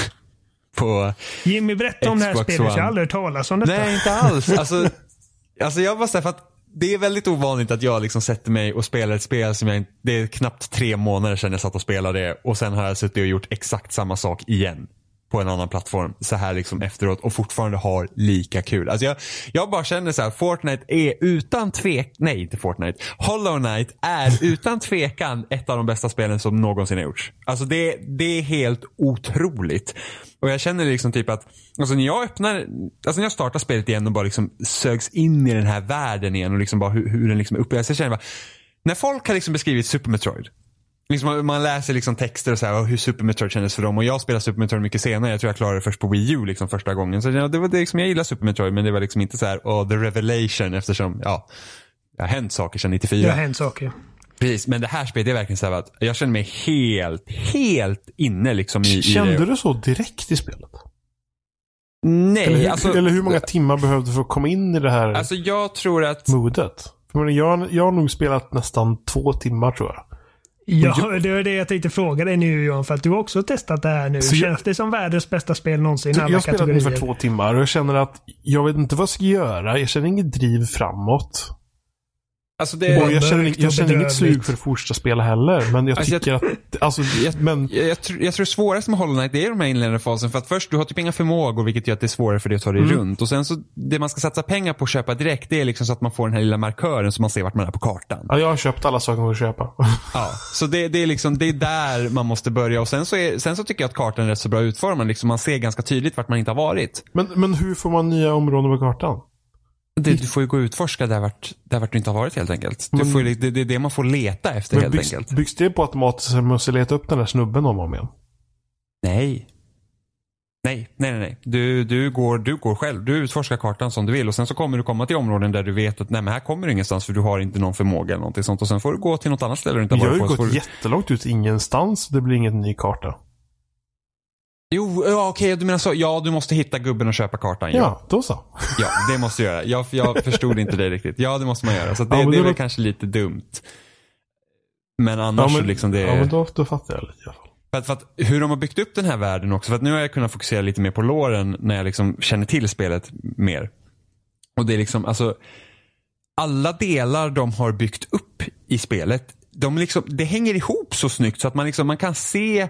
På, Jimmy, berätta om det här spelet. Jag One. har aldrig hört talas om detta. nej inte alls. Alltså, alltså jag bara säga för att det är väldigt ovanligt att jag liksom sätter mig och spelar ett spel som jag det är knappt tre månader sedan jag satt och spelade det och sen har jag suttit och gjort exakt samma sak igen. På en annan plattform så här liksom efteråt och fortfarande har lika kul. Alltså jag, jag bara känner så här, Fortnite är utan tvek, nej inte Fortnite, Hollow Knight är utan tvekan ett av de bästa spelen som någonsin har gjorts. Alltså det, det är helt otroligt. Och jag känner liksom typ att, alltså när jag öppnar, alltså när jag startar spelet igen och bara liksom sögs in i den här världen igen och liksom bara hur, hur den liksom är uppe. Så alltså jag känner bara, när folk har liksom beskrivit Super Metroid. Liksom man, man läser liksom texter och så här, hur Super Metroid kändes för dem. Och jag spelar Super Metroid mycket senare. Jag tror jag klarade det först på Wii U liksom första gången. Så ja, det var det liksom, jag gillar Super Metroid men det var liksom inte så här, oh, the revelation eftersom, ja, det har hänt saker sedan 94. Det har hänt saker. Precis, men det här spelet är verkligen så här att jag känner mig helt, helt inne liksom i, i Kände det. du så direkt i spelet? Nej, Eller hur, alltså, eller hur många timmar behövde du för att komma in i det här alltså jag tror att modet? För jag, jag har nog spelat nästan två timmar tror jag. Ja, det var det jag tänkte fråga dig nu Johan, för att du har också testat det här nu. Så jag- Känns det som världens bästa spel någonsin? jag har spelat ungefär två timmar och jag känner att jag vet inte vad jag ska göra. Jag känner inget driv framåt. Alltså Och det, jag mörkt känner, och jag känner inget sug för att fortsätta spela heller. Men jag Alltså, jag- tycker att... Alltså, jag, men... jag, jag, tror, jag tror det svåraste med Hollow Knight är de här inledande fasen. För att först, du har typ inga förmågor vilket gör att det är svårare för dig att ta dig Mm. runt. Och sen så, det man ska satsa pengar på att köpa direkt det är liksom så att man får den här lilla markören så man ser vart man är på kartan. Ja, jag har köpt alla saker man får köpa. Ja, så det, det är liksom, det är där man måste börja. Och sen så, är, sen så tycker jag att kartan är rätt så bra utformad. Liksom man ser ganska tydligt vart man inte har varit. Men, men hur får man nya områden på kartan? Det, du får ju gå och utforska där vart, där vart du inte har varit helt enkelt. Du Men- får, ju- det, det är det man får leta efter helt byggs, enkelt. byggs det på automatiskt så man måste leta upp den där snubben om och om igen? Nej. Nej, nej, nej. Du, du, går, du går själv. Du utforskar kartan som du vill och sen så kommer du komma till områden där du vet att nej men här kommer du ingenstans för du har inte någon förmåga eller någonting sånt. Och sen får du gå till något annat ställe du inte Jag har har ju varit på. så gått får du... jättelångt ut ingenstans. Det blir ingen ny karta. Jo, ja, okej du menar så. Ja, du måste hitta gubben och köpa kartan. Ja, Ja, då så. ja det måste du göra. Jag, jag förstod inte det riktigt. Ja, det måste man göra. Så det, Ja, det är väl kanske lite dumt. Men Ja, annars så men, liksom det ja, men då, då fattar jag lite i alla fall. För att, för att hur de har byggt upp den här världen också. För att nu har jag kunnat fokusera lite mer på låren när jag liksom känner till spelet mer. Och det är liksom, alltså. Alla delar de har byggt upp i spelet. De liksom, det hänger ihop så snyggt så att man liksom, man kan se.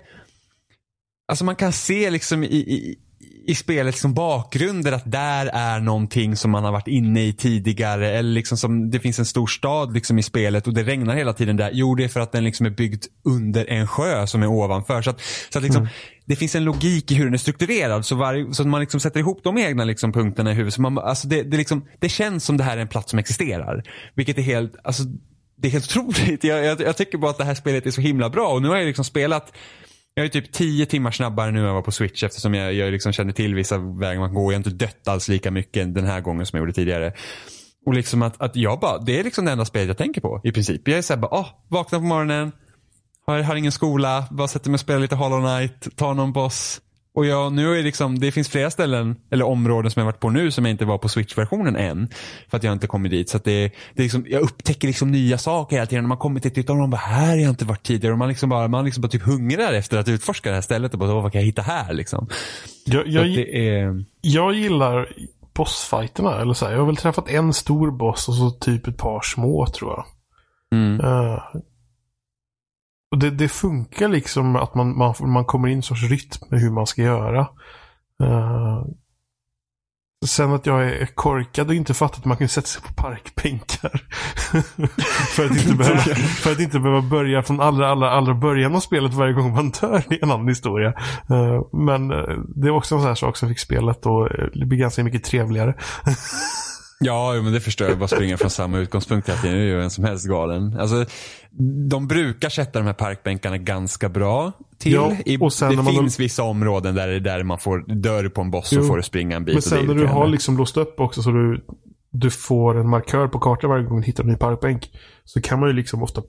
Alltså man kan se liksom i, i, i spelet liksom bakgrunder att där är någonting som man har varit inne i tidigare. Eller liksom som, det finns en stor stad liksom i spelet och det regnar hela tiden där. Jo, det är för att den liksom är byggd under en sjö som är ovanför. Så att, så att liksom, det finns en logik i hur den är strukturerad. Så, varje, så att man liksom sätter ihop de egna liksom punkterna i huvudet. Så man, alltså det, det, liksom, det känns som det här är en plats som existerar. Vilket är helt, alltså, det är helt otroligt. Jag, jag, jag tycker bara att det här spelet är så himla bra. Och nu har jag liksom spelat jag är typ tio timmar snabbare nu än jag var på Switch eftersom jag, jag liksom känner till vissa vägar man kan gå. Jag har inte dött alls lika mycket den här gången som jag gjorde tidigare. Och liksom att, att jag bara, det är liksom det enda spelet jag tänker på i princip. Jag är såhär bara, åh, vakna på morgonen, har, har ingen skola, bara sätter mig och spelar lite Hollow Knight, tar någon boss. Och jag, nu är liksom, det finns flera ställen, eller områden som jag varit på nu som jag inte var på Switch-versionen än. För att jag inte kommit dit. Så att det, det liksom, jag upptäcker liksom nya saker hela tiden. När man kommer till ett nytt område, här har jag inte varit tidigare. Och man liksom bara, man liksom bara typ hungrar efter att utforska det här stället. Och bara, "Åh, vad kan jag hitta här liksom? Jag, jag, är, jag gillar bossfighterna. Eller så här, jag har väl träffat en stor boss och så typ ett par små tror jag. mm, Eh, och det, det funkar liksom att man, man, man kommer in i en sorts rytm med hur man ska göra. Eh, sen att jag är korkad och inte fattat att man kan sätta sig på parkbänkar. för, att inte behöva, för att inte behöva börja från allra, allra, allra början av spelet varje gång man dör. Det är en annan historia. Eh, men eh, det var också en sån här sak som fick spelet att bli ganska mycket trevligare. Ja, men det förstår jag. Bara springa från samma utgångspunkt hela tiden. Det är ju vem som helst galen. Alltså, de brukar sätta de här parkbänkarna ganska bra. till. Ja, och sen det finns vissa områden där, det- där man får, dör på en boss Jo, får du springa en bit. Men och sen när du har liksom låst upp också så du, du får en markör på kartan varje gång du hittar en ny parkbänk. Så kan man ju liksom ofta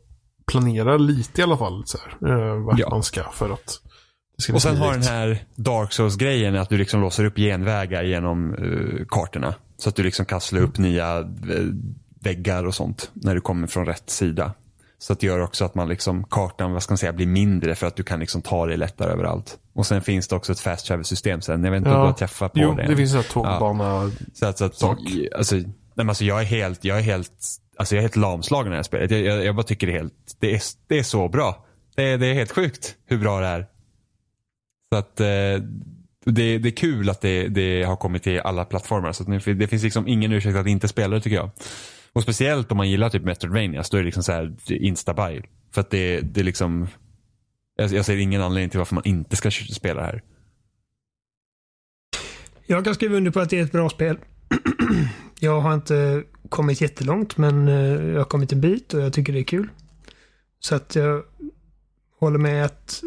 planera lite i alla fall. Så här, eh, vart Ja. man ska för att Och sen har den här Dark Souls-grejen att du liksom låser upp genvägar genom uh, kartorna. Så att du liksom kan slå upp nya eh, väggar och sånt när du kommer från rätt sida. Så att det gör också att man liksom, kartan vad ska man säga, blir mindre för att du kan liksom ta dig lättare överallt. Och sen finns det också ett fast travel system sen. Jag vet inte om du har träffat på jo, det. det än. finns en tågbana. Så att, så att sak. alltså, nej, alltså jag är helt, jag är helt, alltså jag är helt lamslagen i det här spelet. Jag, jag, jag bara tycker det är helt, det är, det är så bra. Det är, det är helt sjukt hur bra det är. Så att eh, det, det är kul att det, det har kommit till alla plattformar. Så att nu, det finns liksom ingen ursäkt att inte spela det tycker jag. Och speciellt om man gillar typ Metroidvania så är det liksom så här instabuy. För att det, det är liksom, jag, jag ser ingen anledning till varför man inte ska spela det här. Jag kan skriva under på att det är ett bra spel. jag har inte kommit jättelångt men eh, jag har kommit en bit och jag tycker det är kul. Så att jag håller med att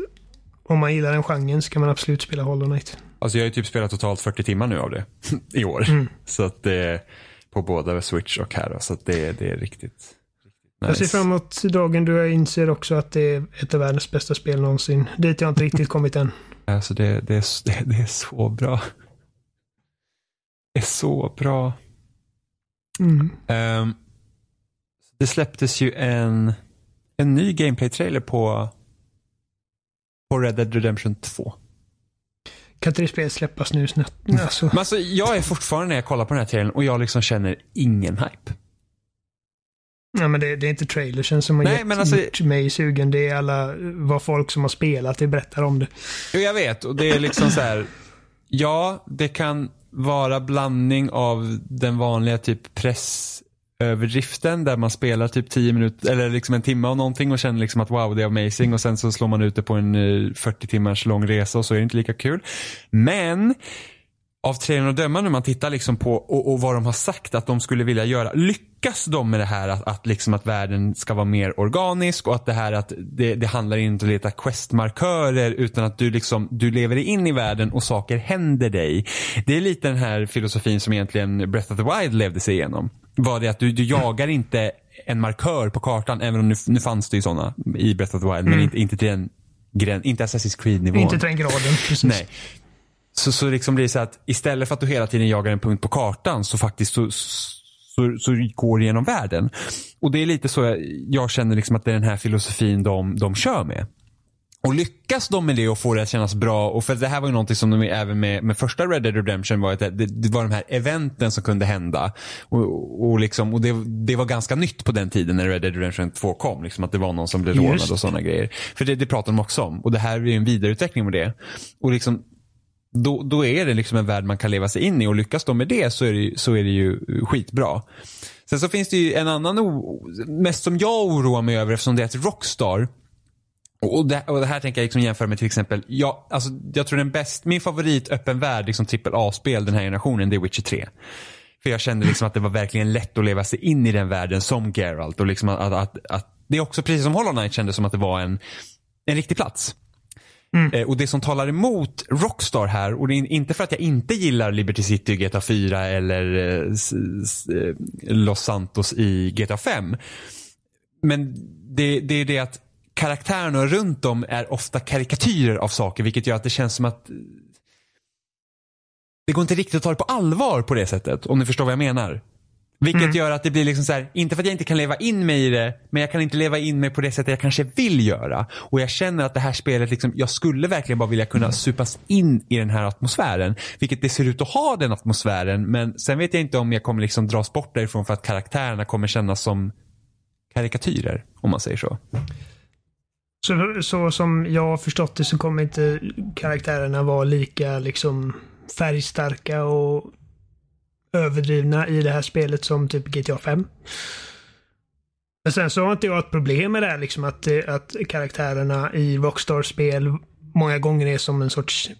om man gillar den genren så kan man absolut spela Hollow Knight. Alltså jag har ju typ spelat totalt 40 timmar nu av det i år. Mm. Så att det på båda Switch och här. Så att det, det är riktigt, riktigt Jag ser fram emot dagen då jag inser också att det är ett av världens bästa spel någonsin. Dit jag inte riktigt kommit än. Alltså det, det, är, det, det är så bra. Det är så bra. Mm. Ehm, det släpptes ju en, en ny gameplay-trailer på, på Red Dead Redemption 2. Kan inte det spelet släppas nu snart? Alltså, Men alltså jag är fortfarande när jag kollar på den här trailern och jag liksom känner ingen hype. ja, men det, det är inte trailersen som har Nej, gett, men alltså- gjort mig sugen. Det är alla vad folk som har spelat det berättar om det. Jo, jag vet. Och det är liksom så här. Ja, det kan vara blandning av den vanliga typ överdriften där man spelar typ 10 minuter eller liksom en timme av någonting och känner liksom att wow det är amazing och sen så slår man ut det på en eh, 40 timmars lång resa och så är det inte lika kul. Men av trailern att döma när man tittar liksom på och, och vad de har sagt att de skulle vilja göra. Lyckas de med det här att, att, liksom att världen ska vara mer organisk och att det här att det, det handlar inte om att leta questmarkörer utan att du liksom du lever dig in i världen och saker händer dig. Det är lite den här filosofin som egentligen Breath of the Wild levde sig igenom. Var det att du, du jagar inte en markör på kartan även om nu, nu fanns det ju sådana i Breath of the Wild men inte, inte till den gräns, inte Assassin's Creed-nivån. Inte till den graden. Precis. Nej. Så, så liksom blir det så att istället för att du hela tiden jagar en punkt på kartan så faktiskt så, så, så går det genom världen. Och det är lite så jag, jag känner liksom att det är den här filosofin de, de kör med. Och lyckas de med det och få det att kännas bra och för det här var ju någonting som de även med, med första Red Dead Redemption var att det, det var de här eventen som kunde hända. Och, och, liksom, och det, det var ganska nytt på den tiden när Red Dead Redemption 2 kom. Liksom att det var någon som blev rånad och sådana grejer. För det, det pratar de också om. Och det här är ju en vidareutveckling med det. Och liksom då, då är det liksom en värld man kan leva sig in i och lyckas de med det så är det, ju- så är det ju skitbra. Sen så finns det ju en annan, mest som jag oroar mig över eftersom det är ett Rockstar. Och det, och det här tänker jag liksom jämföra med till exempel, jag, alltså, jag tror den bäst, min favorit öppen värld, liksom AAA-spel den här generationen, det är Witcher 3. För jag kände liksom att det var verkligen lätt att leva sig in i den världen som Geralt. Och liksom att, att, att, att det är också precis som Hollow Knight kändes som att det var en, en riktig plats. Eh, och det som talar emot Rockstar här, och det är inte för att jag inte gillar Liberty City i GTA 4 eller eh, eh, Los Santos i GTA 5. Men det, det är det att karaktärerna runt om är ofta karikatyrer av saker vilket gör att det känns som att det går inte riktigt att ta det på allvar på det sättet. Om ni förstår vad jag menar. Vilket gör att det blir liksom så här, inte för att jag inte kan leva in mig i det, men jag kan inte leva in mig på det sättet jag kanske vill göra. Och jag känner att det här spelet, liksom, jag skulle verkligen bara vilja kunna supas in i den här atmosfären. Vilket det ser ut att ha den atmosfären, men sen vet jag inte om jag kommer liksom dras bort därifrån för att karaktärerna kommer kännas som karikatyrer, om man säger så. Så, så som jag har förstått det så kommer inte karaktärerna vara lika liksom färgstarka och överdrivna i det här spelet som typ GTA 5. Men sen så har inte jag ett problem med det här liksom att, att karaktärerna i Rockstar-spel många gånger är som en sorts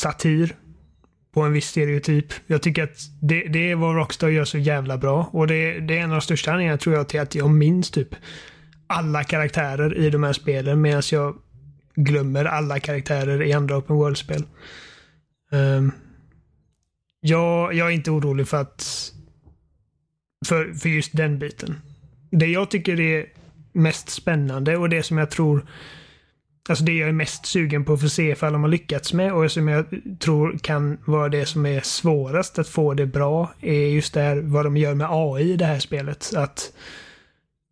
satir på en viss stereotyp. Jag tycker att det, det är vad Rockstar gör så jävla bra och det, det är en av de största anledningarna tror jag till att jag minns typ alla karaktärer i de här spelen medan jag glömmer alla karaktärer i andra open world-spel. Um, jag, jag är inte orolig för att för, för just den biten. Det jag tycker är mest spännande och det som jag tror Alltså det jag är mest sugen på att få se ifall de har lyckats med och som jag tror kan vara det som är svårast att få det bra är just det här vad de gör med AI i det här spelet. Att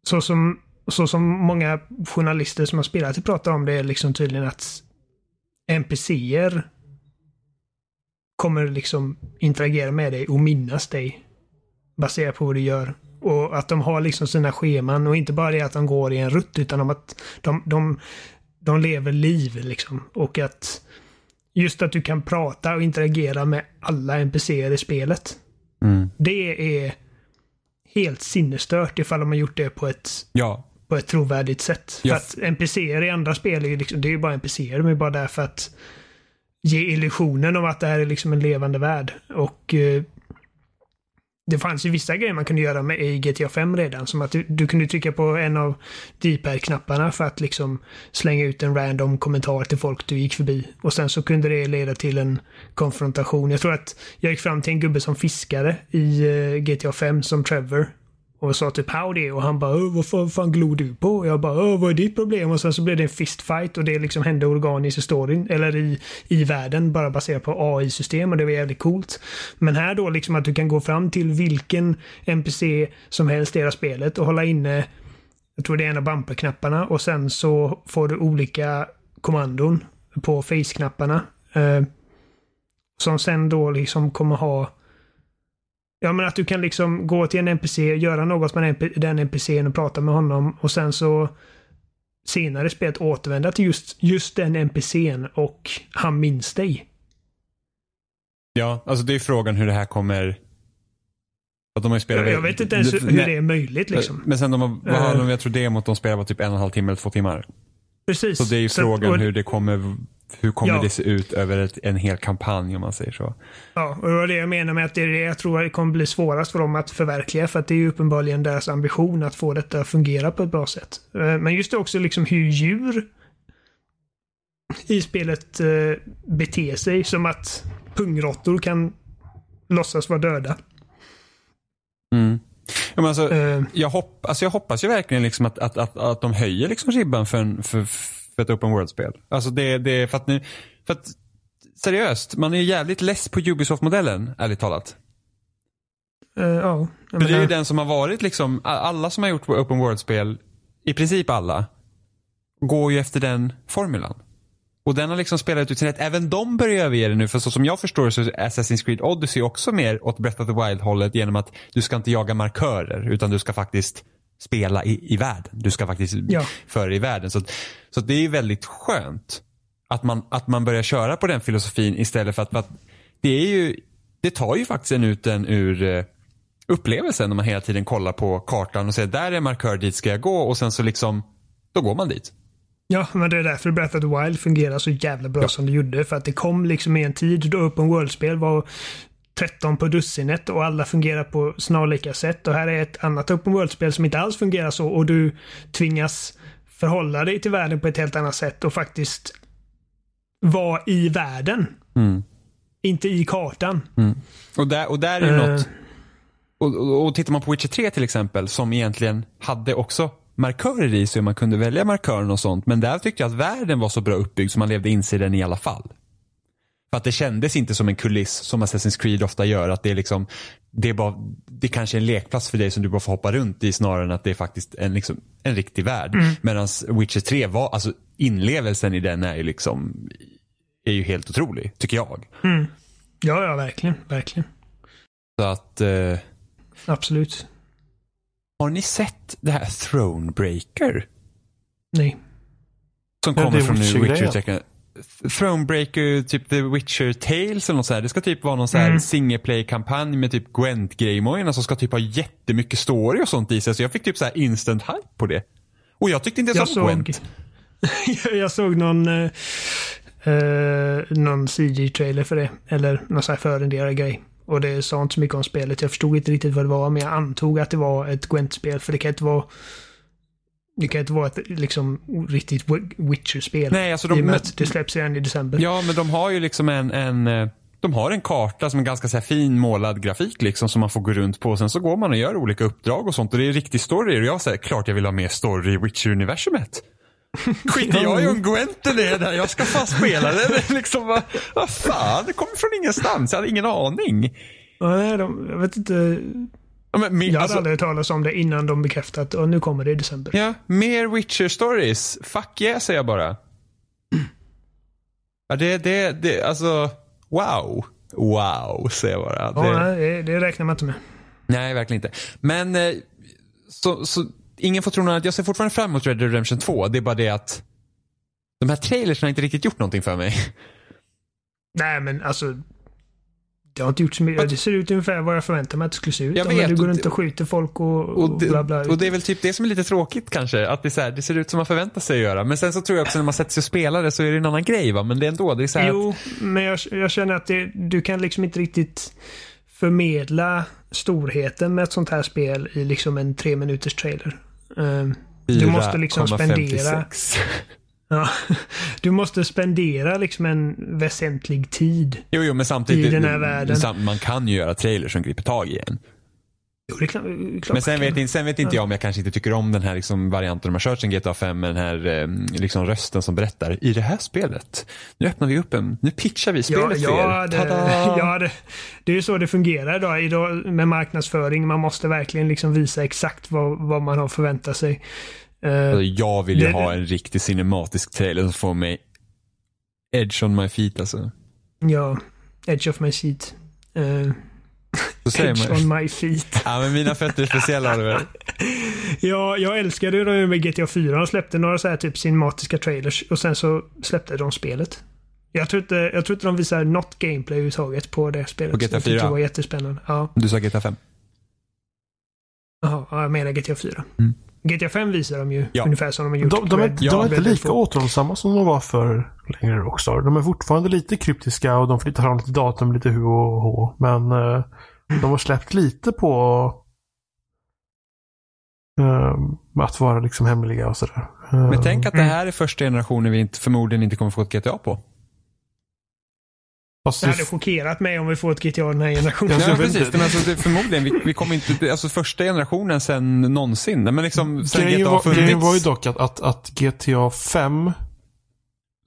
så som, så som många journalister som har spelat pratar om det är liksom tydligen att NPCer kommer liksom interagera med dig och minnas dig baserat på vad du gör. Och att de har liksom sina scheman och inte bara det att de går i en rutt utan att de, de, de lever liv liksom. Och att just att du kan prata och interagera med alla NPCer i spelet. Mm. Det är helt sinnesstört ifall de har gjort det på ett, Ja. På ett trovärdigt sätt. Ja. För att NPCer i andra spel är ju liksom, det är ju bara NPCer. De är bara där för att ge illusionen av att det här är liksom en levande värld. Och eh, det fanns ju vissa grejer man kunde göra med i GTA 5 redan. Som att du, du kunde trycka på en av D-pad-knapparna för att liksom slänga ut en random kommentar till folk du gick förbi. Och sen så kunde det leda till en konfrontation. Jag tror att jag gick fram till en gubbe som fiskare i eh, GTA 5 som Trevor. Och sa typ howdy och han bara vad fan, fan glor du på? Och jag bara vad är ditt problem? Och sen så blev det en fistfight och det liksom hände organiskt i storyn, eller i, i världen, bara baserat på AI-system och det var jävligt coolt. Men här då liksom att du kan gå fram till vilken NPC som helst i hela spelet och hålla inne, jag tror det är en av bumperknapparna och sen så får du olika kommandon på face-knapparna. Eh, som sen då liksom kommer ha Ja men att du kan liksom gå till en NPC, göra något med den, NPCn och prata med honom och sen så senare i spelet återvända till just, just den NPCn och han minns dig. Ja, alltså det är frågan hur det här kommer... Att de har spelat... Jag, jag vet inte ens hur det är möjligt liksom. Men sen de har, vad har Eh. de, jag tror demot de spelar var typ en och en halv timme eller två timmar. Precis. Så det är ju frågan och- hur det kommer, hur kommer Ja. det se ut över ett, en hel kampanj om man säger så. Ja, och det var det jag menar med att det är det jag tror det kommer bli svårast för dem att förverkliga. För att det är ju uppenbarligen deras ambition att få detta att fungera på ett bra sätt. Eh, Men just det också liksom hur djur i spelet eh, beter sig. Som att pungråttor kan låtsas vara döda. Mm. Ja, men alltså, Eh, jag, hopp, alltså jag hoppas ju verkligen liksom att, att, att, att de höjer liksom ribban för, en, för ett open world-spel. Alltså det, det är för att nu, för att seriöst, man är ju jävligt less på Ubisoft-modellen, ärligt talat. eh, ja, För det är ju den som har varit liksom, alla som har gjort open world-spel, i princip alla, går ju efter den formulan. Och den har liksom spelat ut sin rätt. Även de börjar överge det nu. För så som jag förstår så är Assassin's Creed Odyssey också mer åt Breath of the Wild-hållet genom att du ska inte jaga markörer utan du ska faktiskt spela i, i världen. Du ska faktiskt Ja. föra i världen. Så, så det är väldigt skönt att man, att man börjar köra på den filosofin istället för att, för att det är ju, det tar ju faktiskt en ut en ur eh, upplevelsen när man hela tiden kollar på kartan och säger där är markör, dit ska jag gå och sen så liksom, då går man dit. Ja, men det är därför Breath of the Wild fungerar så jävla bra som det gjorde. För att det kom liksom i en tid då Open World-spel var 13 på dussinet och alla fungerar på snarlika sätt. Och här är ett annat Open World-spel som inte alls fungerar så och du tvingas förhålla dig till världen på ett helt annat sätt och faktiskt vara i världen. Mm. Inte i kartan. Och där, och där är Eh. något, och, och, och tittar man på Witcher 3 till exempel som egentligen hade också markörer i sig och man kunde välja markören och sånt. Men där tyckte jag att världen var så bra uppbyggd så man levde in sig i den i alla fall. För att det kändes inte som en kuliss som Assassin's Creed ofta gör. Att det är liksom, det är bara, det kanske är en lekplats för dig som du bara får hoppa runt i snarare än att det är faktiskt en, liksom, en riktig värld. Medan Witcher 3 var, alltså inlevelsen i den är ju liksom, är ju helt otrolig, tycker jag. Ja, ja, verkligen. Verkligen. Så att, eh, Absolut. har ni sett det här Thronebreaker? Nej. Som Ja, kommer är från nu Witcher-grejen. Thronebreaker, typ The Witcher Tales eller något så här. Det ska typ vara någon så här Mm. single play-kampanj med typ Gwent-grejmojorna som ska typ ha jättemycket story och sånt i sig. Så jag fick typ så här instant hype på det. Och jag tyckte inte ens om såg, Gwent. jag såg någon, eh, eh, någon CG-trailer för det. Eller någon sån här förrenderad grej. Och det sa inte så mycket om spelet. Jag förstod inte riktigt vad det var, men jag antog att det var ett Gwent-spel. För det kan inte vara Det kan inte vara ett liksom riktigt Wi- Witcher-spel. Nej, alltså de- I och med men- att det släpps redan i december. Ja, men de har ju liksom en, en eh, de har en karta som är ganska så fin målad grafik liksom som man får gå runt på. Sen så går man och gör olika uppdrag och sånt och det är riktig story. Och jag säger klart jag vill ha mer story i Witcher-universumet. Skiter jag i om Gwenten är där, jag ska fan spela är liksom, vad, vad fan, det kommer från ingenstans, jag hade ingen aning. Nej, de, jag vet inte. Ja, men, mer, Jag hade alltså, aldrig hört talas om det innan de bekräftat att nu kommer det i december. ja, mer Witcher-stories. Fuck yeah, säger jag bara. Ja, det, det, det, alltså, wow. Wow, säger jag bara. Ja, Det- nej, det, det räknar man inte med. Nej, verkligen inte. Men eh, så, så, ingen får tro något annat. Jag ser fortfarande fram emot Red Dead Redemption 2. Det är bara det att de här trailersen har inte riktigt gjort någonting för mig. Nej, men alltså. Det har inte gjort så mycket. Det ser ut ungefär vad jag förväntar mig att det skulle se ut. Jag vet, du går runt och skjuter folk och, och, Och det, bla bla. och det är väl typ det som är lite tråkigt kanske. Att det, så här, det ser ut som man förväntar sig att göra. Men sen så tror jag också när man sätter sig och spelar det så är det en annan grej va. Men det är ändå, det är så här att, Jo, men jag, jag känner att det, du kan liksom inte riktigt förmedla storheten med ett sånt här spel i liksom en tre minuters trailer. Ehm, du måste liksom 4,56. spendera... Ja, du måste spendera liksom en väsentlig tid. Jo, jo, men samtidigt. I den här världen. sam- Man kan ju göra trailers som griper tag i en. Jo, det är klart, klart Men sen vet, sen vet inte jag om jag kanske inte tycker om den här liksom varianten de har kört sen GTA 5 med den här eh, liksom rösten som berättar. I det här spelet, nu öppnar vi upp en, nu pitchar vi Ja, spelet för ja, er. det, ja det, det är ju så det fungerar idag, idag med marknadsföring. Man måste verkligen liksom visa exakt vad, vad man har förväntat sig. Eh, Alltså, jag vill ju Det- ha en riktig cinematisk trailer som får mig edge on my feet alltså. ja, edge of my seat. Säger edge man. on my feet. Ja men mina fötter är speciella Oliver. Ja, jag älskade ju med GTA 4. De släppte några så här typ cinematiska trailers och sen så släppte de spelet. Jag tror inte, jag tror inte de visar något gameplay överhuvudtaget på det spelet. På GTA Jag tyckte 4? Det var jättespännande. Ja, Du sa GTA 5? Jaha, ja, jag menar GTA 4. Mm. GTA 5 visar de ju Ja. ungefär som de har gjort. De, de, är, de är inte lika 2. återhållsamma som de var för längre Rockstar. De är fortfarande lite kryptiska och de flyttar fram lite datum, lite hu och hå. Men eh, de har släppt lite på eh, att vara liksom hemliga och sådär. Eh, Men tänk att det här är första generationen vi inte, förmodligen inte kommer få ett GTA på. Fast Det hade chockerat mig om vi får ett GTA den här generationen. Ja, precis. Men alltså, det, förmodligen, vi, vi kommer inte, alltså första generationen sen någonsin. Men liksom, sen Grejen GTA var, grejen var ju funnits. dock att, att, att GTA 5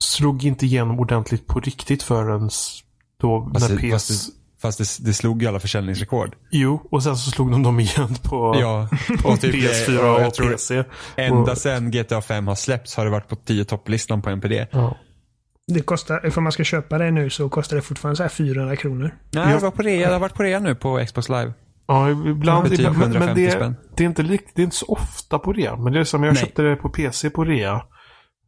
slog inte igenom ordentligt på riktigt förrän då Fast när det- PS... fast det- Fast det, det slog ju alla försäljningsrekord. Jo, och sen så slog de dem igen på Ja, och typ PS4 det- och och PC. Ända Och- sen GTA 5 har släppts har det varit på 10 topplistan på NPD. Ja. Det kostar, ifall man ska köpa det nu så kostar det fortfarande så här 400 kronor. Nej, det var på rea. Det har varit på rea nu på Xbox live. Ja, ibland. För typ ibland men, men 150 det, det, är inte, lik- det är inte så ofta på rea. Men det är som jag Nej. köpte det på PC på rea.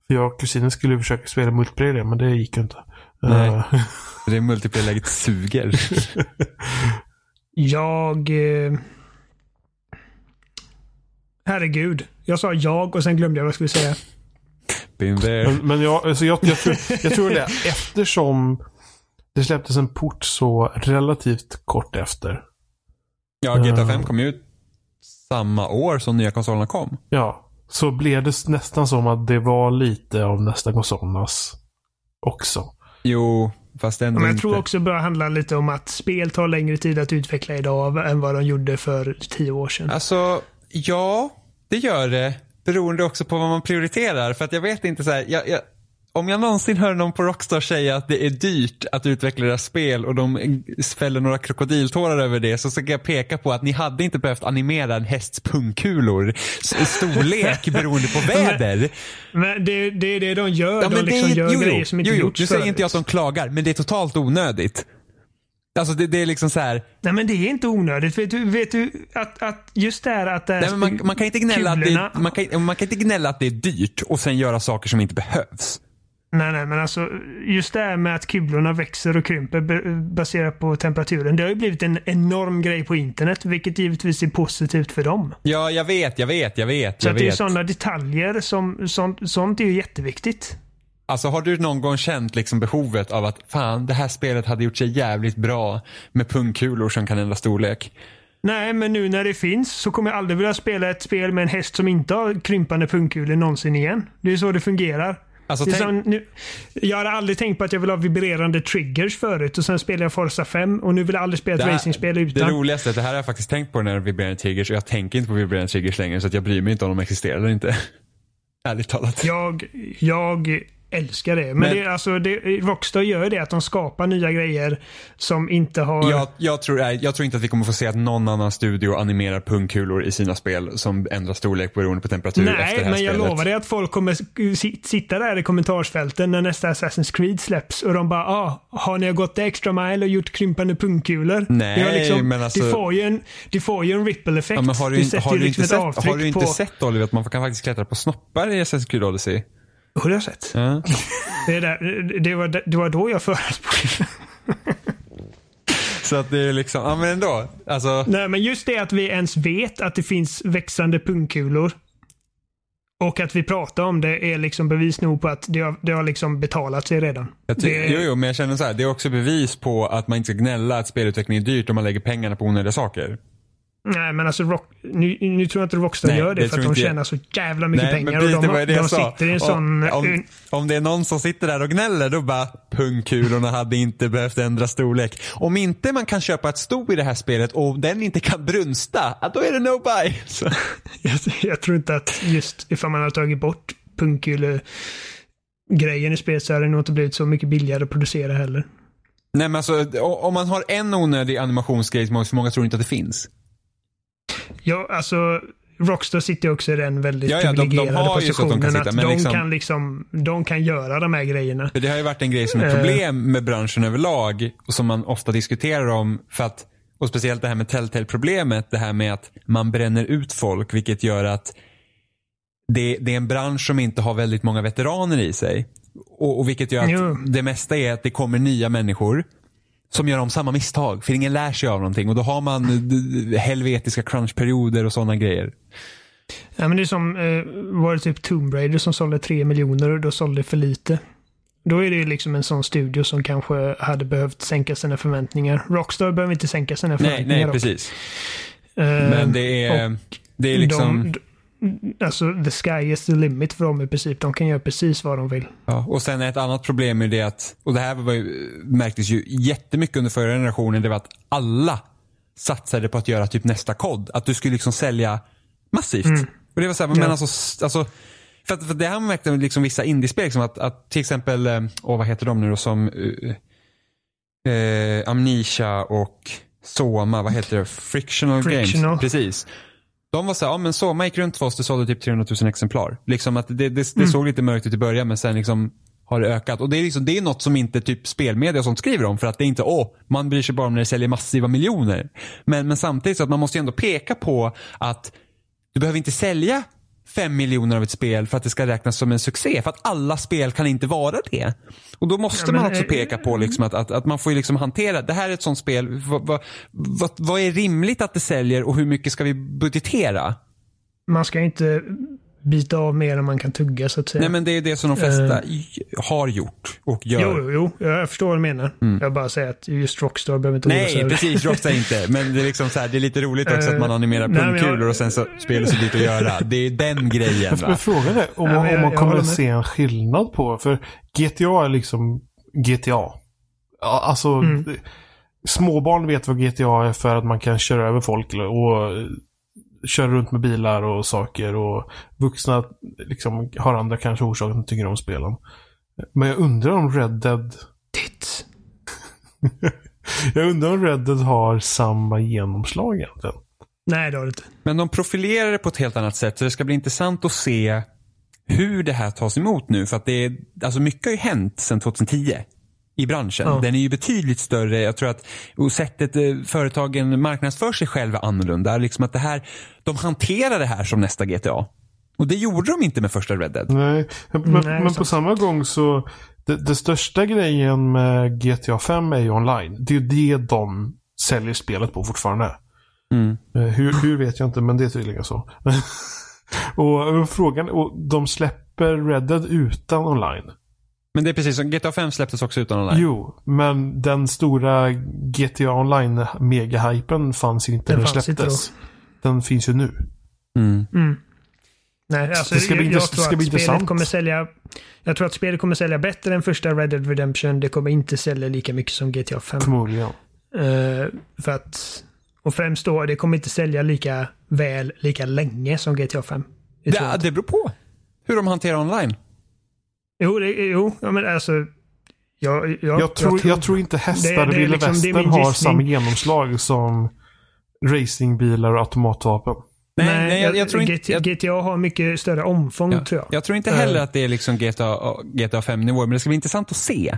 För jag och kusinen skulle försöka spela multiplayer men det gick ju inte. Nej. Eh, Det multiplayer-läget suger. Jag... Eh... Herregud. Jag sa jag och sen glömde jag vad jag skulle säga. Been there. men men jag, alltså jag, jag, tror, jag tror det. Eftersom det släpptes en port så relativt kort efter. Ja, GTA 5 kom ju ut samma år som nya konsolerna kom. Ja, så blev det nästan som att det var lite av nästa konsolernas också. Jo, fast ändå Men jag inte. tror också det börjar handla lite om att spel tar längre tid att utveckla idag än vad de gjorde för tio år sedan. Alltså, ja, det gör det. Beroende också på vad man prioriterar. För att jag vet inte så här, jag, jag, om jag någonsin hör någon på Rockstar säga att det är dyrt att utveckla deras spel och de fäller några krokodiltårar över det så ska jag peka på att ni hade inte behövt animera en hästs pungkulor storlek beroende på väder. Men det, det är det de gör. Ja, de men det liksom är, gör jo, grejer som inte jo, jo. gjorts Nu säger inte jag att de klagar, men det är totalt onödigt. Alltså det, det är liksom så här. Nej men det är inte onödigt. Vet du, vet du att, att just det här att det här Nej, man, man, kan inte gnälla att det, man, kan, man kan inte gnälla att det är dyrt och sen göra saker som inte behövs. Nej, nej, men alltså just det här med att kulorna växer och krymper baserat på temperaturen. Det har ju blivit en enorm grej på internet, vilket givetvis är positivt för dem. Ja, jag vet, jag vet, jag vet. Så Jag att det är vet. sådana detaljer som, sånt, sånt är ju jätteviktigt. Alltså har du någon gång känt liksom behovet av att fan, det här spelet hade gjort sig jävligt bra med pungkulor som kan ändra storlek? Nej, men nu när det finns så kommer jag aldrig vilja spela ett spel med en häst som inte har krympande pungkulor någonsin igen. Det är så det fungerar. Alltså, Det som, nu, jag hade aldrig tänkt på att jag vill ha vibrerande triggers förut och sen spelade jag Forza 5 och nu vill jag aldrig spela ett Det här- racingspel det utan. roligaste är att det här har jag faktiskt tänkt på när det vibrerande triggers och jag tänker inte på vibrerande triggers längre så att jag bryr mig inte om de existerar eller inte. Ärligt talat. Jag, jag älskar det. Men, Men- det, alltså, det, Rockstar gör det att de skapar nya grejer som inte har... Jag, jag, tror, jag tror inte att vi kommer få se att någon annan studio animerar pungkulor i sina spel som ändrar storlek beroende på temperatur efter Nej, det här men jag spelet. lovar dig att folk kommer si- sitta där i kommentarsfälten när nästa Assassin's Creed släpps och de bara ah, har ni gått extra mile och gjort krympande pungkulor? Nej, Det har men alltså- det, får ju en, det får ju en ripple-effekt. Ja, men har du, inte, sätter har du liksom inte, ett sett, har du inte på... sett Oliver att man kan faktiskt klättra på snoppar i Assassin's Creed Odyssey? Har du sett? Ja. Det, är där, det, var, det var då jag förespråkade. Så att det är liksom, ja men ändå. Alltså, Nej, men just det att vi ens vet att det finns växande pungkulor och att vi pratar om det är liksom bevis nog på att det har, det har liksom betalat sig redan. jag det, jo, jo, men jag känner så här, det är också bevis på att man inte ska gnälla att spelutveckling är dyrt om man lägger pengarna på onödiga saker. Nej, men alltså rock, nu, nu tror jag inte Rockstar Nej, gör det, det för att de inte jag. tjänar så jävla mycket Nej, pengar. men precis, och de, det var ju det de jag sa. sitter i en sån... om, om, om det är någon som sitter där och gnäller, då bara pungkulorna hade inte behövt ändra storlek. Om inte man kan köpa ett sto i det här spelet och den inte kan brunsta, då är det no buy. Jag, jag tror inte att just ifall man har tagit bort pungkule grejen i spelet så hade det nog inte blivit så mycket billigare att producera heller. Nej men alltså, om man har en onödig animationsgrej som många tror inte att det finns. Ja, alltså Rockstar sitter också i den väldigt Ja, ja, de- de privilegierade att de positionen kan att, sitta, men de, liksom- kan liksom, de kan göra de här grejerna. Det har ju varit en grej som är Eh. problem med branschen överlag och som man ofta diskuterar om för att och speciellt det här med Telltale-problemet, det här med att man bränner ut folk vilket gör att det, det är en bransch som inte har väldigt många veteraner i sig. Och, och vilket gör att Jo. det mesta är att det kommer nya människor som gör om samma misstag. För ingen lär sig av någonting och då har man d- helvetiska crunchperioder och sådana grejer. Ja, men det är som, eh, var det typ Tomb Raider som sålde 3 miljoner och då sålde för lite. Då är det ju liksom en sån studio som kanske hade behövt sänka sina förväntningar. Rockstar behöver inte sänka sina Nej, förväntningar. nej dock. precis. Eh, Men det är, det är liksom... de, alltså, the sky is the limit för dem i princip. De kan göra precis vad de vill. Ja, och sen ett annat problem är det att, och det här var ju, märktes ju jättemycket under förra generationen, det var att alla satsade på att göra typ nästa kod. Att du skulle liksom sälja massivt. Och det var så här, men Ja. alltså, alltså för, att, för det här märkte liksom vissa indiespel, liksom att, att till exempel, eh, åh vad heter de nu då som eh, eh, Amnesia och Soma, vad heter det? Frictional, Frictional. Games. Precis. De var så här, ja men runt för oss, det sålde typ 300 000 exemplar. Liksom att det, det, det Mm. såg lite mörkt ut i början men sen liksom har det ökat. Och det är, liksom, det är något som inte typ spelmedia och sånt skriver om för att det är inte, åh, man bryr sig bara om när det säljer massiva miljoner. Men, men samtidigt så att man måste ju ändå peka på att du behöver inte sälja fem miljoner av ett spel för att det ska räknas som en succé. För att alla spel kan inte vara det. Och då måste Ja, man också eh, peka på liksom att, att, att man får ju liksom hantera, det här är ett sånt spel, vad, vad, vad, vad är rimligt att det säljer och hur mycket ska vi budgetera? Man ska inte bita av mer än man kan tugga så att säga. Nej men det är det som de flesta i- har gjort och gör. Jo, jo, jag förstår vad du menar. Jag bara säger att just Rockstar behöver inte oroa sig Mm. Nej, precis. Rockstar inte. Men det är liksom så här, det är lite roligt också att man Eh, animerar nej, men jag- pungkulor och sen så spelet så dyrt att göra. Det är den grejen Men va. frågan är om, Ja, man- jag- om man jag kommer att se en skillnad på. För GTA är liksom GTA. Alltså, Mm. småbarn vet vad GTA är för att man kan köra över folk och köra runt med bilar och saker. Och vuxna liksom har andra kanske orsaker att de tycker om spelen. Men jag undrar om Red Dead... Tits. Jag undrar om Red Dead har samma genomslag egentligen. Nej, det har det inte. Men de profilerar det på ett helt annat sätt så det ska bli intressant att se hur det här tas emot nu. För att det är, alltså mycket har ju hänt sedan 2010 i branschen. Ja. Den är ju betydligt större. Jag tror att och sättet eh, företagen marknadsför sig själva är annorlunda. Liksom att det här, de hanterar det här som nästa GTA. Och det gjorde de inte med första Red Dead. Nej, men, Nej, men på samma gång så det, det största grejen med GTA 5 är ju online. Det är ju det de säljer spelet på fortfarande. Mm. Eh, Hur, hur vet jag inte, men det är tydligen så. och, och frågan, och de släpper Red Dead utan online. Men det är precis som GTA 5 släpptes också utan online. Jo, men den stora GTA Online megahypen fanns ju inte Den när det släpptes. Den finns ju nu. Mm. Nej, alltså, Det ska bli jag, jag tror ska att bli spelet intressant. kommer sälja... Jag tror att spelet kommer sälja bättre än första Red Dead Redemption. Det kommer inte sälja lika mycket som GTA 5. Förmodligen. Eh, för att... Och främst då, det kommer inte sälja lika väl, lika länge som GTA 5. Det det beror på hur de hanterar online. Jo, det, jo, ja, men alltså... Jag, jag, Jag tror, jag tror inte hästar det Ville liksom- det Västern har gissning. samma genomslag som racingbilar och automatvapen. Nej, nej, jag, jag tror inte... GTA, Jag, GTA har mycket större omfång, ja, tror jag. jag tror inte heller att det är liksom GTA, GTA 5-nivåer, men det ska bli intressant att se.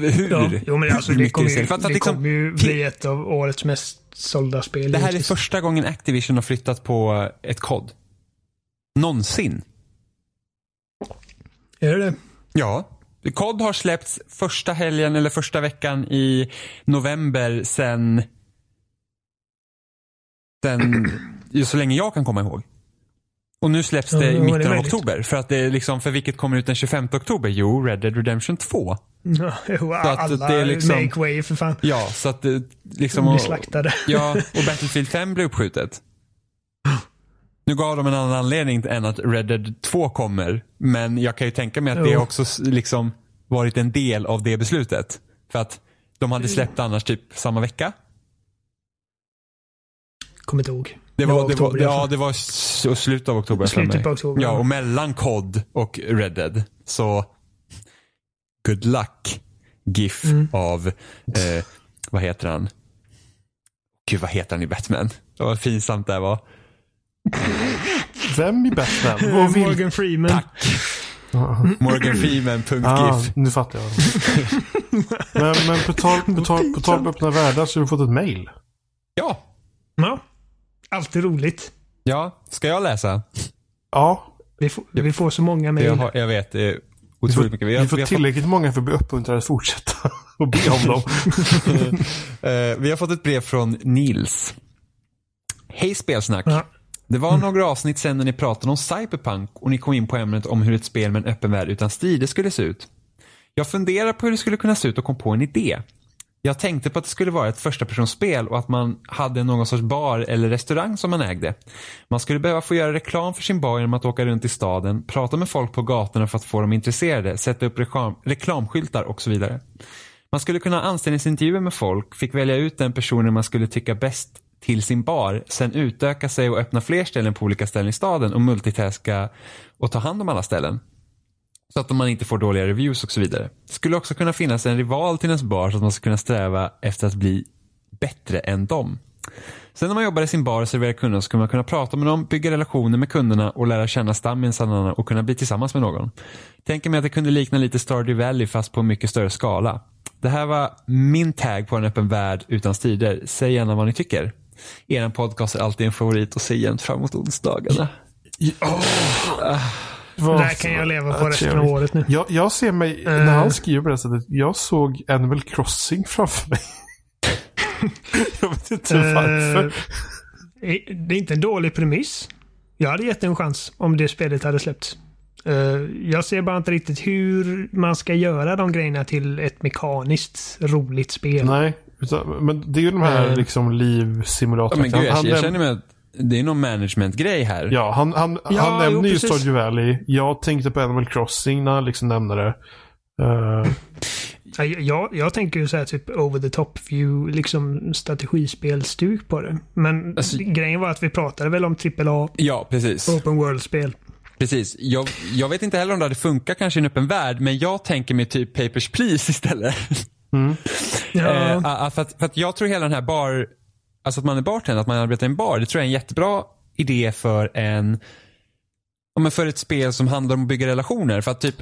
Hur, Ja, jo, men alltså, hur det mycket kommer det ju, säljer. För att, det att liksom, kommer ju bli ett av årets mest sålda spel. det här är första gången Activision har flyttat på ett kod. Någonsin. Är det det? Ja. COD har släppts första helgen eller första veckan i november sen... Sen så länge jag kan komma ihåg. Och nu släpps Ja, det i ja, det mitten av oktober. För att det är liksom, för vilket kommer ut den 25 oktober? Jo, Red Dead Redemption 2. Ja, jo, alla det är liksom- make way för fan. Ja, så att det liksom... Blir och- slaktade. Ja, och Battlefield 5 blev uppskjutet. Nu gav de en annan anledning än att Red Dead 2 kommer. Men jag kan ju tänka mig att det också liksom varit en del av det beslutet. För att de hade släppt annars typ samma vecka. Kommer inte ihåg. Det var, det var, oktober i alla ja, det var slutet av oktober. Slutet på oktober. Ja, och mellan COD och Red Dead. Så good luck GIF Mm. av, eh, vad heter han? Gud, vad heter han i Batman? Vad pinsamt det här var. Vem i Batman? Och vil- Morgan Freeman. Tack. Morgan Freeman, punkt Ah, nu fattar jag. men men på tal på tal- på tal om öppna världar så har du fått ett mail. Ja. Ja. Alltid roligt. Ja, ska jag läsa? Ja, Vi får, vi får så många mejl. Jag, har, jag vet, det är vi otroligt får, mycket. vi har- får har tillräckligt många för att bli uppmuntrade att fortsätta och be om dem. fått, eh, vi har fått ett brev från Nils. Hej spelsnack. Ja. Det var några avsnitt sen när ni pratade om Cyberpunk och ni kom in på ämnet om hur ett spel med en öppen värld utan strider skulle se ut. Jag funderar på hur det skulle kunna se ut och kom på en idé. Jag tänkte på att det skulle vara ett första personspel och att man hade någon sorts bar eller restaurang som man ägde. Man skulle behöva få göra reklam för sin bar genom att åka runt i staden, prata med folk på gatorna för att få dem intresserade, sätta upp reklam, reklamskyltar och så vidare. Man skulle kunna ha anställningsintervjuer med folk, fick välja ut den personen man skulle tycka bäst till sin bar, sen utöka sig och öppna fler ställen på olika ställen i staden och multitaska och ta hand om alla ställen. Så att man inte får dåliga reviews och så vidare. Det skulle också kunna finnas en rival till ens bar så att man ska kunna sträva efter att bli bättre än dem. Sen när man jobbar i sin bar och serverar kunderna så kan man kunna prata med dem, bygga relationer med kunderna och lära känna stammisarna och kunna bli tillsammans med någon. Tänker mig att det kunde likna lite Stardew Valley fast på en mycket större skala. Det här var min tag på en öppen värld utan strider. Säg gärna vad ni tycker. Er podcast är alltid en favorit och ser jämt fram emot onsdagarna. Vad- Det här kan jag leva på resten av året nu. Jag, jag ser mig, Eh. när han skriver på det sättet, jag såg Animal Crossing framför mig. jag vet inte varför. Eh, det är inte en dålig premiss. Jag hade gett en chans om det spelet hade släppts. Eh, jag ser bara inte riktigt hur man ska göra de grejerna till ett mekaniskt roligt spel. Nej, utan, men det är ju de här Eh. liksom Ja, livsimulatorn. men gud, jag, känner mig att det är någon managementgrej här. Ja, han, han, Ja, han jo, nämnde ju. Stardew Valley. Jag tänkte på Animal Crossing när han liksom nämnde det. Jag, jag, jag tänker ju så här typ over the top view, liksom strategispelstuk på det. Men Alltså- grejen var att vi pratade väl om AAA Ja, precis. open world-spel. precis. Jag, jag vet inte heller om det hade funkat kanske i en öppen värld, men jag tänker mig typ Papers, Please istället. Ja, Eh, ah, för, att, för att jag tror hela den här bar, alltså att man är bartender, att man arbetar i en bar, det tror jag är en jättebra idé för en, men för ett spel som handlar om att bygga relationer. För att typ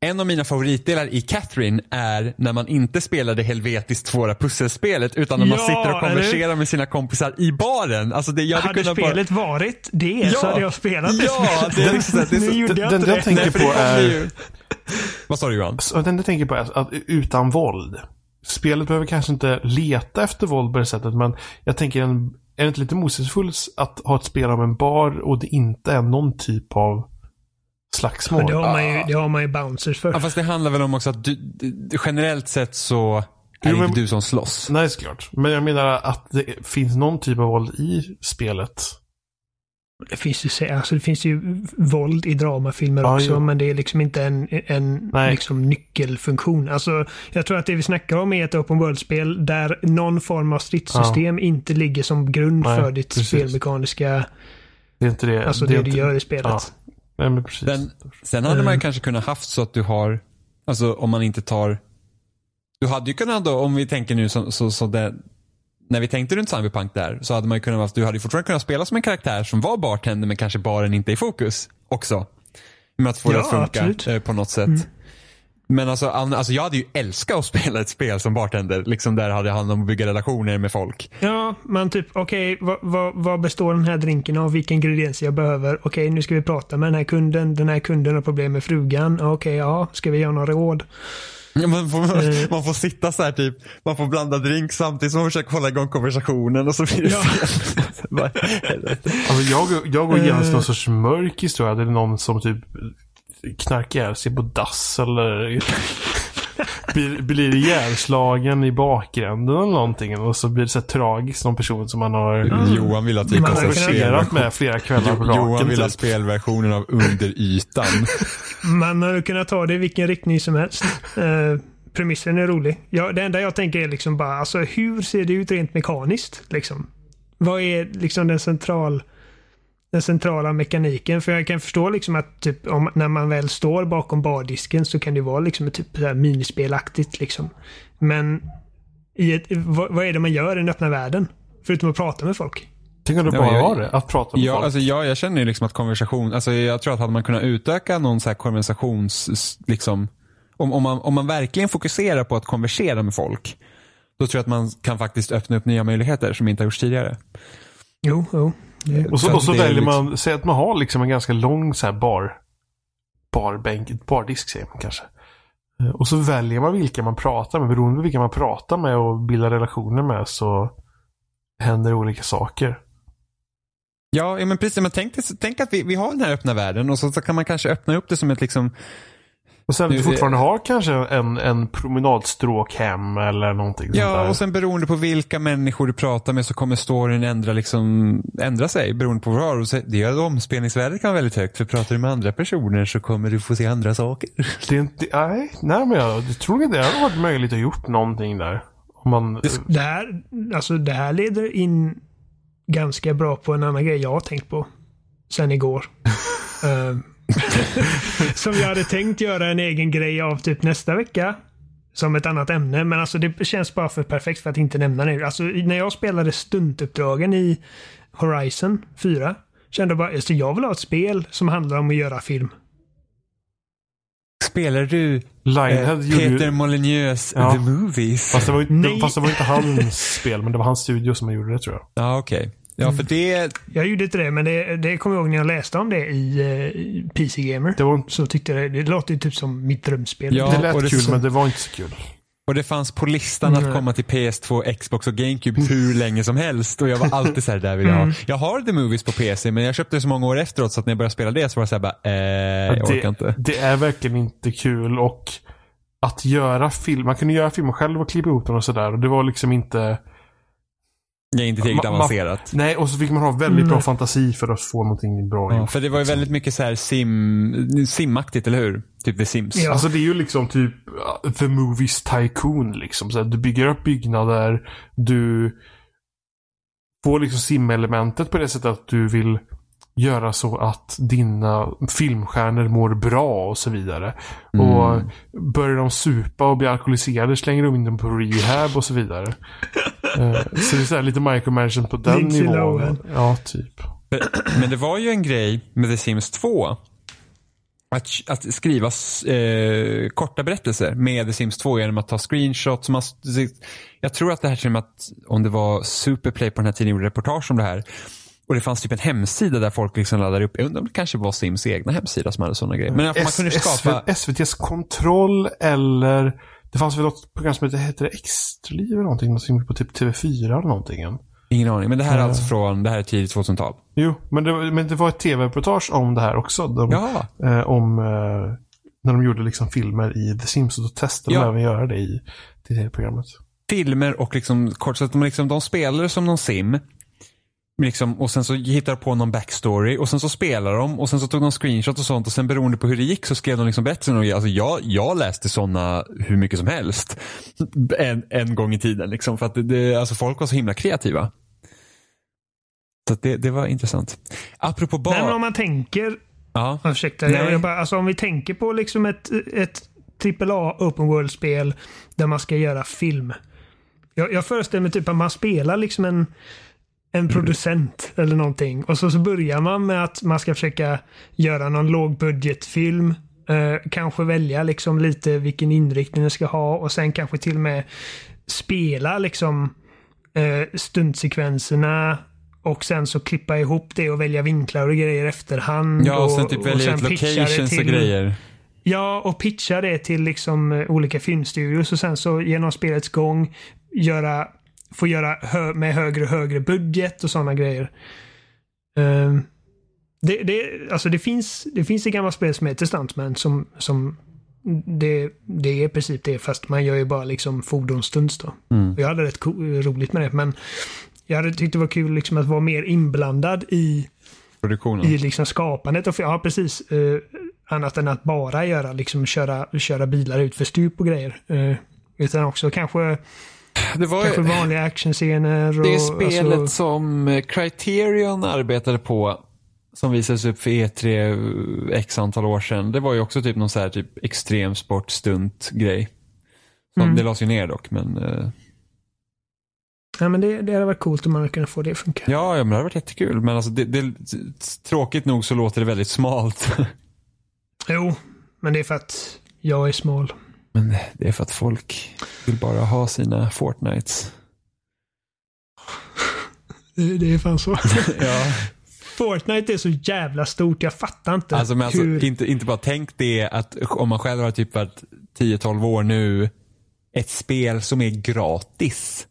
en av mina favoritdelar i Catherine är när man inte spelar det helvetiskt svåra pusselspelet utan när man Ja, sitter och konverserar med sina kompisar i baren. Alltså det, jag hade, hade spelet varit det så Ja. hade jag spelat det Ja, det är liksom så här, det är Nu så- gjorde jag den inte jag det. tänker det på är- Vad sa du Johan? så den jag tänker på är att, att utan våld. Spelet behöver kanske inte leta efter våld på det sättet, men jag tänker en, är det inte lite motsägelsefullt att ha ett spel om en bar och det inte är någon typ av slagsmål. Det har man ju, Ah. det har man ju bouncers för. Ja, fast det handlar väl om också att du, generellt sett så är det Jo, men- inte du som slåss. Nej, såklart. Men jag menar att det finns någon typ av våld i spelet. Det finns ju, alltså det finns ju våld i dramafilmer Ja, också, jo. men det är liksom inte en, en Nej. liksom nyckelfunktion. Alltså, jag tror att det vi snackar om är ett open world-spel där någon form av stridssystem inte ligger som grund Nej, för ditt precis. spelmekaniska, Det är inte det. alltså det det, är du inte, gör i spelet. Ja. Nej, men precis. Den, sen hade man ju Mm. kanske kunnat haft så att du har, alltså om man inte tar, du hade ju kunnat då, om vi tänker nu så, så, så det, när vi tänkte runt Cyberpunk där, så hade man ju kunnat, du hade ju fortfarande kunnat spela som en karaktär som var bartender men kanske baren inte i fokus också. Med att få det Ja, att funka absolut. eh, på något sätt. Men alltså, alltså jag hade ju älskat att spela ett spel som bartender, liksom där hade handlat om att bygga relationer med folk. Ja, man typ, okej, vad, vad, vad består den här drinken av? Vilka ingredienser jag behöver? Okej, nu ska vi prata med den här kunden. Den här kunden har problem med frugan. Okej, ja, ska vi göra några råd? Man får, Eh. man får sitta så här typ, man får blanda drink samtidigt som man försöker hålla igång konversationen och så blir det Ja. Alltså jag, jag går igenom någon sorts mörk historia. Det är någon som typ knarkar ihjäl sig på dass eller blir, blir ihjälslagen i bakgrunden eller någonting. Och så blir det så här tragiskt. Någon person som man har Johan vill att vi Man konverserat med flera kvällar på Jo- Johan raken. vill ha Typ. spelversionen av Under ytan. Man hade kunnat ta det i vilken riktning som helst. Eh, premissen är rolig. Ja, det enda jag tänker är liksom bara, alltså hur ser det ut rent mekaniskt? Liksom? Vad är liksom den central den centrala mekaniken? För jag kan förstå liksom att typ, om, när man väl står bakom bardisken så kan det vara liksom ett typ så här minispelaktigt liksom. Men i ett, vad, vad är det man gör i den öppna världen? Förutom att prata med folk. Tänk om det Ja, bara var det. Att prata med Ja, folk. alltså, ja, jag känner ju liksom att konversation, alltså, jag tror att hade man kunnat utöka någon så här konversations, liksom, om, om, man, om man verkligen fokuserar på att konversera med folk, då tror jag att man kan faktiskt öppna upp nya möjligheter som inte har gjorts tidigare. Jo, jo. Det, Och så, och så väljer liksom- man, säg att man har liksom en ganska lång så här bar, barbänk, bardisk säger man kanske. Eh, Och så väljer man vilka man pratar med. Beroende på vilka man pratar med och bildar relationer med så händer olika saker. Ja, men precis. Men tänk, tänk att vi, vi har den här öppna världen och så, så kan man kanske öppna upp det som ett liksom, Och sen du fortfarande har kanske en, en promenadstråk hem eller någonting sånt Ja, där. och sen beroende på vilka människor du pratar med så kommer storyn ändra, liksom, ändra sig beroende på vad du har. Och så- Det gör att omspelningsvärdet kan vara väldigt högt. För pratar du med andra personer så kommer du få se andra saker. Det är inte, nej, nej men jag, jag tror inte det hade varit möjligt att gjort någonting där. Om man, Det här, alltså det här leder in ganska bra på en annan grej jag har tänkt på sen igår. Eh, som jag hade tänkt göra en egen grej av typ nästa vecka. Som ett annat ämne. Men alltså det känns bara för perfekt för att inte nämna det. Alltså när jag spelade stuntuppdragen i Horizon 4. Kände jag bara, alltså jag vill ha ett spel som handlar om att göra film. Spelar du eh, Peter ju... Molyneux Ja. The Movies? Fast det, var, ju- fast det var inte hans spel, men det var hans studio som gjorde det tror jag. Ja, okej. Ja, för det, Jag gjorde inte det, men det, det kommer jag ihåg när jag läste om det i, eh, i PC Gamer. Det, var, Så tyckte jag det, det låter ju typ som mitt drömspel. Ja, det och lät det- kul, men det var inte så kul. och det fanns på listan att Nej. komma till PS2, Xbox och GameCube hur länge som helst. Och jag var alltid så här, där vill jag Mm. ha. Jag har The Movies på PC, men jag köpte det så många år efteråt så att när jag började spela det så var det så här bara, eh, jag orkar det, inte. det är verkligen inte kul och att göra film, man kunde göra filmer själv och klippa ihop dem och sådär. Och det var liksom inte... Jag är inte tillräckligt Ma- ma- avancerat. Nej, och så fick man ha väldigt bra Mm. fantasi för att få någonting bra Ja, gjort. för det var ju väldigt mycket så här sim, simaktigt, eller hur? Typ The Sims. Ja. Alltså det är ju liksom typ The Movies Tycoon liksom. Så här, du bygger upp byggnader, du får liksom simelementet på det sättet att du vill göra så att dina filmstjärnor mår bra och så vidare. Mm. Och börjar de supa och bli alkoholiserade slänger de in dem på rehab och så vidare. Eh, så det är så här lite micromanagement på den Lindsay nivån. Ja, typ. Men det var ju en grej med The Sims 2. Att, att skriva eh, korta berättelser med The Sims 2 genom att ta screenshots. Man, jag tror att det här till och med att om det var Superplay på den här tiden gjorde reportage om det här. Och det fanns typ en hemsida där folk liksom laddade upp. Jag undrar om det kanske var Sims egna hemsida som hade sådana grejer. Men man kunde skapa... SVTs kontroll eller det fanns väl något program som hette, hette det Extraliv eller någonting? Gick på typ TV4 eller någonting. Ingen aning. Men det här är Ja. alltså från, det här är tidigt 2000-tal. Jo, men det, var- men det var ett tv-reportage om det här också. De, eh, om eh, när de gjorde liksom filmer i The Sims och testade Ja. de även göra det i det tv-programmet. filmer och liksom kort så att de, liksom, de spelar som någon sim. Liksom, och sen så hittar på någon backstory och sen så spelar de och sen så tog de screenshot och sånt och sen beroende på hur det gick så skrev de liksom bättre. än- Alltså jag, jag läste sådana hur mycket som helst. En, en gång i tiden liksom för att det, det, alltså folk var så himla kreativa. Så det, det var intressant. Apropå bar. Nej, men om man tänker ja. Ursäkta, jag, jag bara, alltså om vi tänker på liksom ett, ett AAA open world-spel där man ska göra film. Jag, jag föreställer mig typ att man spelar liksom en, en producent eller någonting och så, så börjar man med att man ska försöka göra någon lågbudgetfilm. Eh, kanske välja liksom lite vilken inriktning den ska ha och sen kanske till och med spela liksom eh, stundsekvenserna och sen så klippa ihop det och välja vinklar och grejer efterhand. ja och sen typ välja pitcha det locations och till- grejer. Ja, och pitcha det till liksom eh, olika filmstudios och sen så genom spelets gång göra, få göra hö, med högre och högre budget och sådana grejer. Ehm, det, det, alltså det, finns, det finns ett gammalt spel som heter Stuntman som, som det, det är i princip det fast man gör ju bara liksom fordonsstunts då. Mm. Jag hade rätt roligt med det men jag hade tyckt det var kul liksom att vara mer inblandad i Produktionen. i liksom skapandet. Och, ja, precis. Eh, annat än att bara göra, liksom köra, köra bilar ut för stup och grejer. Eh, utan också kanske, det var kanske vanliga actionscener. Och, Det spelet alltså, som eh, Criterion arbetade på som visades upp för E3 eh, x antal år sedan. Det var ju också typ någon så här typ extremsportstunt grej. Som, Mm. Det lades ju ner dock men eh, ja, men det, det hade varit coolt om man hade kunnat få det att funka. ja, ja men det hade varit jättekul. Men alltså det, det, tråkigt nog så låter det väldigt smalt. Jo, men det är för att jag är smal. Men det är för att folk vill bara ha sina Fortnites. Det, det är fan så. ja. Fortnite är så jävla stort. Jag fattar inte Alltså, men alltså hur... inte, inte bara tänk det att om man själv har typ varit 10-12 år nu. Ett spel som är gratis.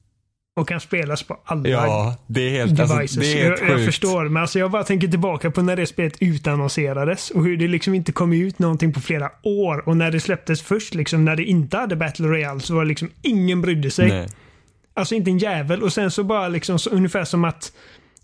Och kan spelas på alla Ja, det är helt, alltså, devices. det är helt jag, jag förstår, men alltså jag bara tänker tillbaka på när det spelet utannonserades och hur det liksom inte kom ut någonting på flera år. Och när det släpptes först, liksom, när det inte hade Battle Royale, så var det liksom ingen brydde sig. Nej. Alltså inte en jävel. Och sen så bara liksom, så, ungefär som att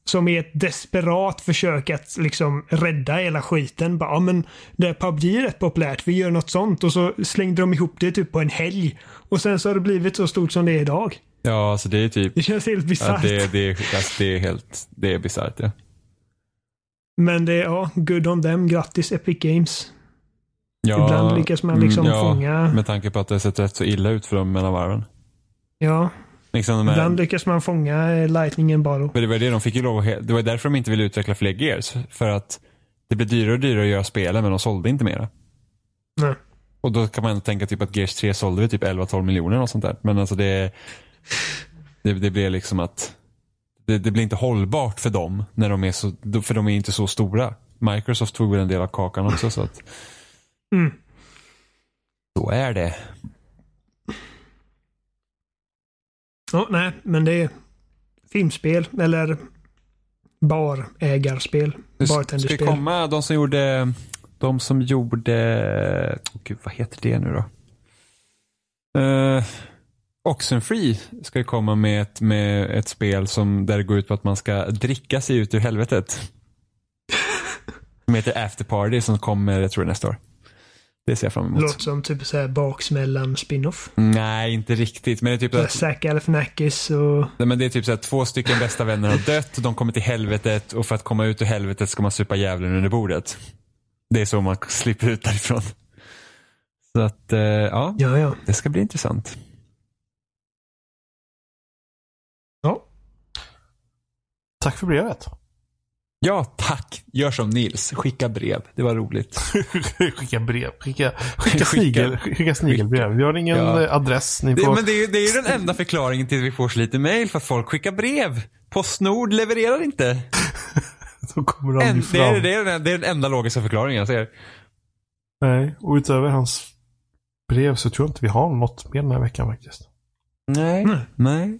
som i ett desperat försök att liksom rädda hela skiten. Bara, ja, men det är PubG är rätt populärt, vi gör något sånt. Och så slängde de ihop det typ på en helg. Och sen så har det blivit så stort som det är idag. Ja, alltså det är typ, Det känns helt ja, bisarrt. det, det, är- alltså, det är helt, det är bisarrt ja. Men det är, ja, good on them. Grattis Epic Games. ja. Ibland lyckas man liksom mm, ja, fånga... Med tanke på att det har sett rätt så illa ut för dem mellan varven. Ja, Liksom här, ibland lyckas man fånga eh, lightningen bara. för det var det de fick ju lov att, det var därför de inte ville utveckla fler Gears. För att det blev dyrare och dyrare att göra spelen men de sålde inte mera. Nej. Och då kan man tänka typ att Gears 3 sålde vi typ 11-12 miljoner och sånt där. Men alltså det, det, det blir liksom att det, det blir inte hållbart för dem när de är så, för de är inte så stora. Microsoft tog väl en del av kakan också så att Mm. så är det. Ja, nej, men det är filmspel eller barägarspel. Det ska Bartenderspel. komma de som gjorde, de som gjorde, oh, gud vad heter det nu då? Uh, Oxenfree ska ju komma med ett, med ett spel som, där det går ut på att man ska dricka sig ut ur helvetet. Som heter After Party som kommer, jag tror nästa år. Det ser jag fram emot. Låter som typ så här baksmällan spin-off. Nej, inte riktigt. Men det är typ att, Zac Galifianakis och... nej, men det är typ så att två stycken bästa vänner har dött, de kommer till helvetet och för att komma ut ur helvetet ska man supa djävulen under bordet. Det är så man slipper ut därifrån. Så att, eh, ja, Ja, ja. det ska bli intressant. Tack för brevet. Ja, tack. Gör som Nils. Skicka brev. Det var roligt. skicka brev. Skicka, skicka, snigel, skicka snigelbrev. Vi har ingen Ja. eh, adress. Ni Det, får... men det är, ju- det är ju den enda förklaringen till att vi får så lite mail, för att folk skickar brev. Postnord levererar inte. Då kommer de En, ju det, fram. är, det, är, den- det är den enda logiska förklaringen jag ser. Nej, och utöver hans brev så tror jag inte vi har något mer den här veckan faktiskt. Nej. Nej. Nej.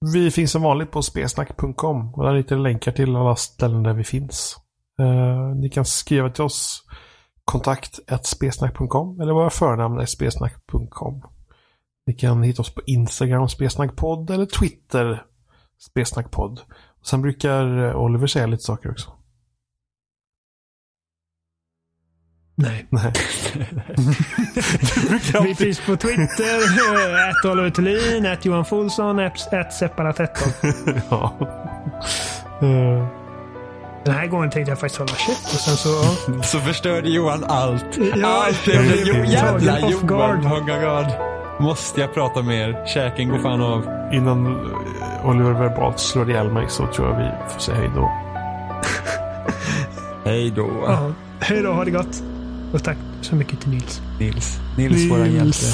Vi finns som vanligt på spesnack.com och där hittar ni länkar till alla ställen där vi finns. Eh, ni kan skriva till oss kontakt spesnack.com eller våra förnamn spesnack.com. Ni kan hitta oss på Instagram spesnackpodd eller Twitter spesnackpodd. Sen brukar Oliver säga lite saker också. Nej. Nej. Vi finns på Twitter, att Oliver Thulin, att Johan Folsson, att Separat13. ja. Uh. Den här gången tänkte jag faktiskt hålla käft och sen så... Så förstörde Johan allt. Ja, allt. Jo, jävla. Johan. Oh my God. Måste jag prata mer? Käken går fan av. Innan eh, Oliver verbalt slår ihjäl mig så tror jag vi får säga hej då. Hej då. Ja. Hej då, ha det gott. Och tack så mycket till Nils. Nils. Nils, våran hjälte.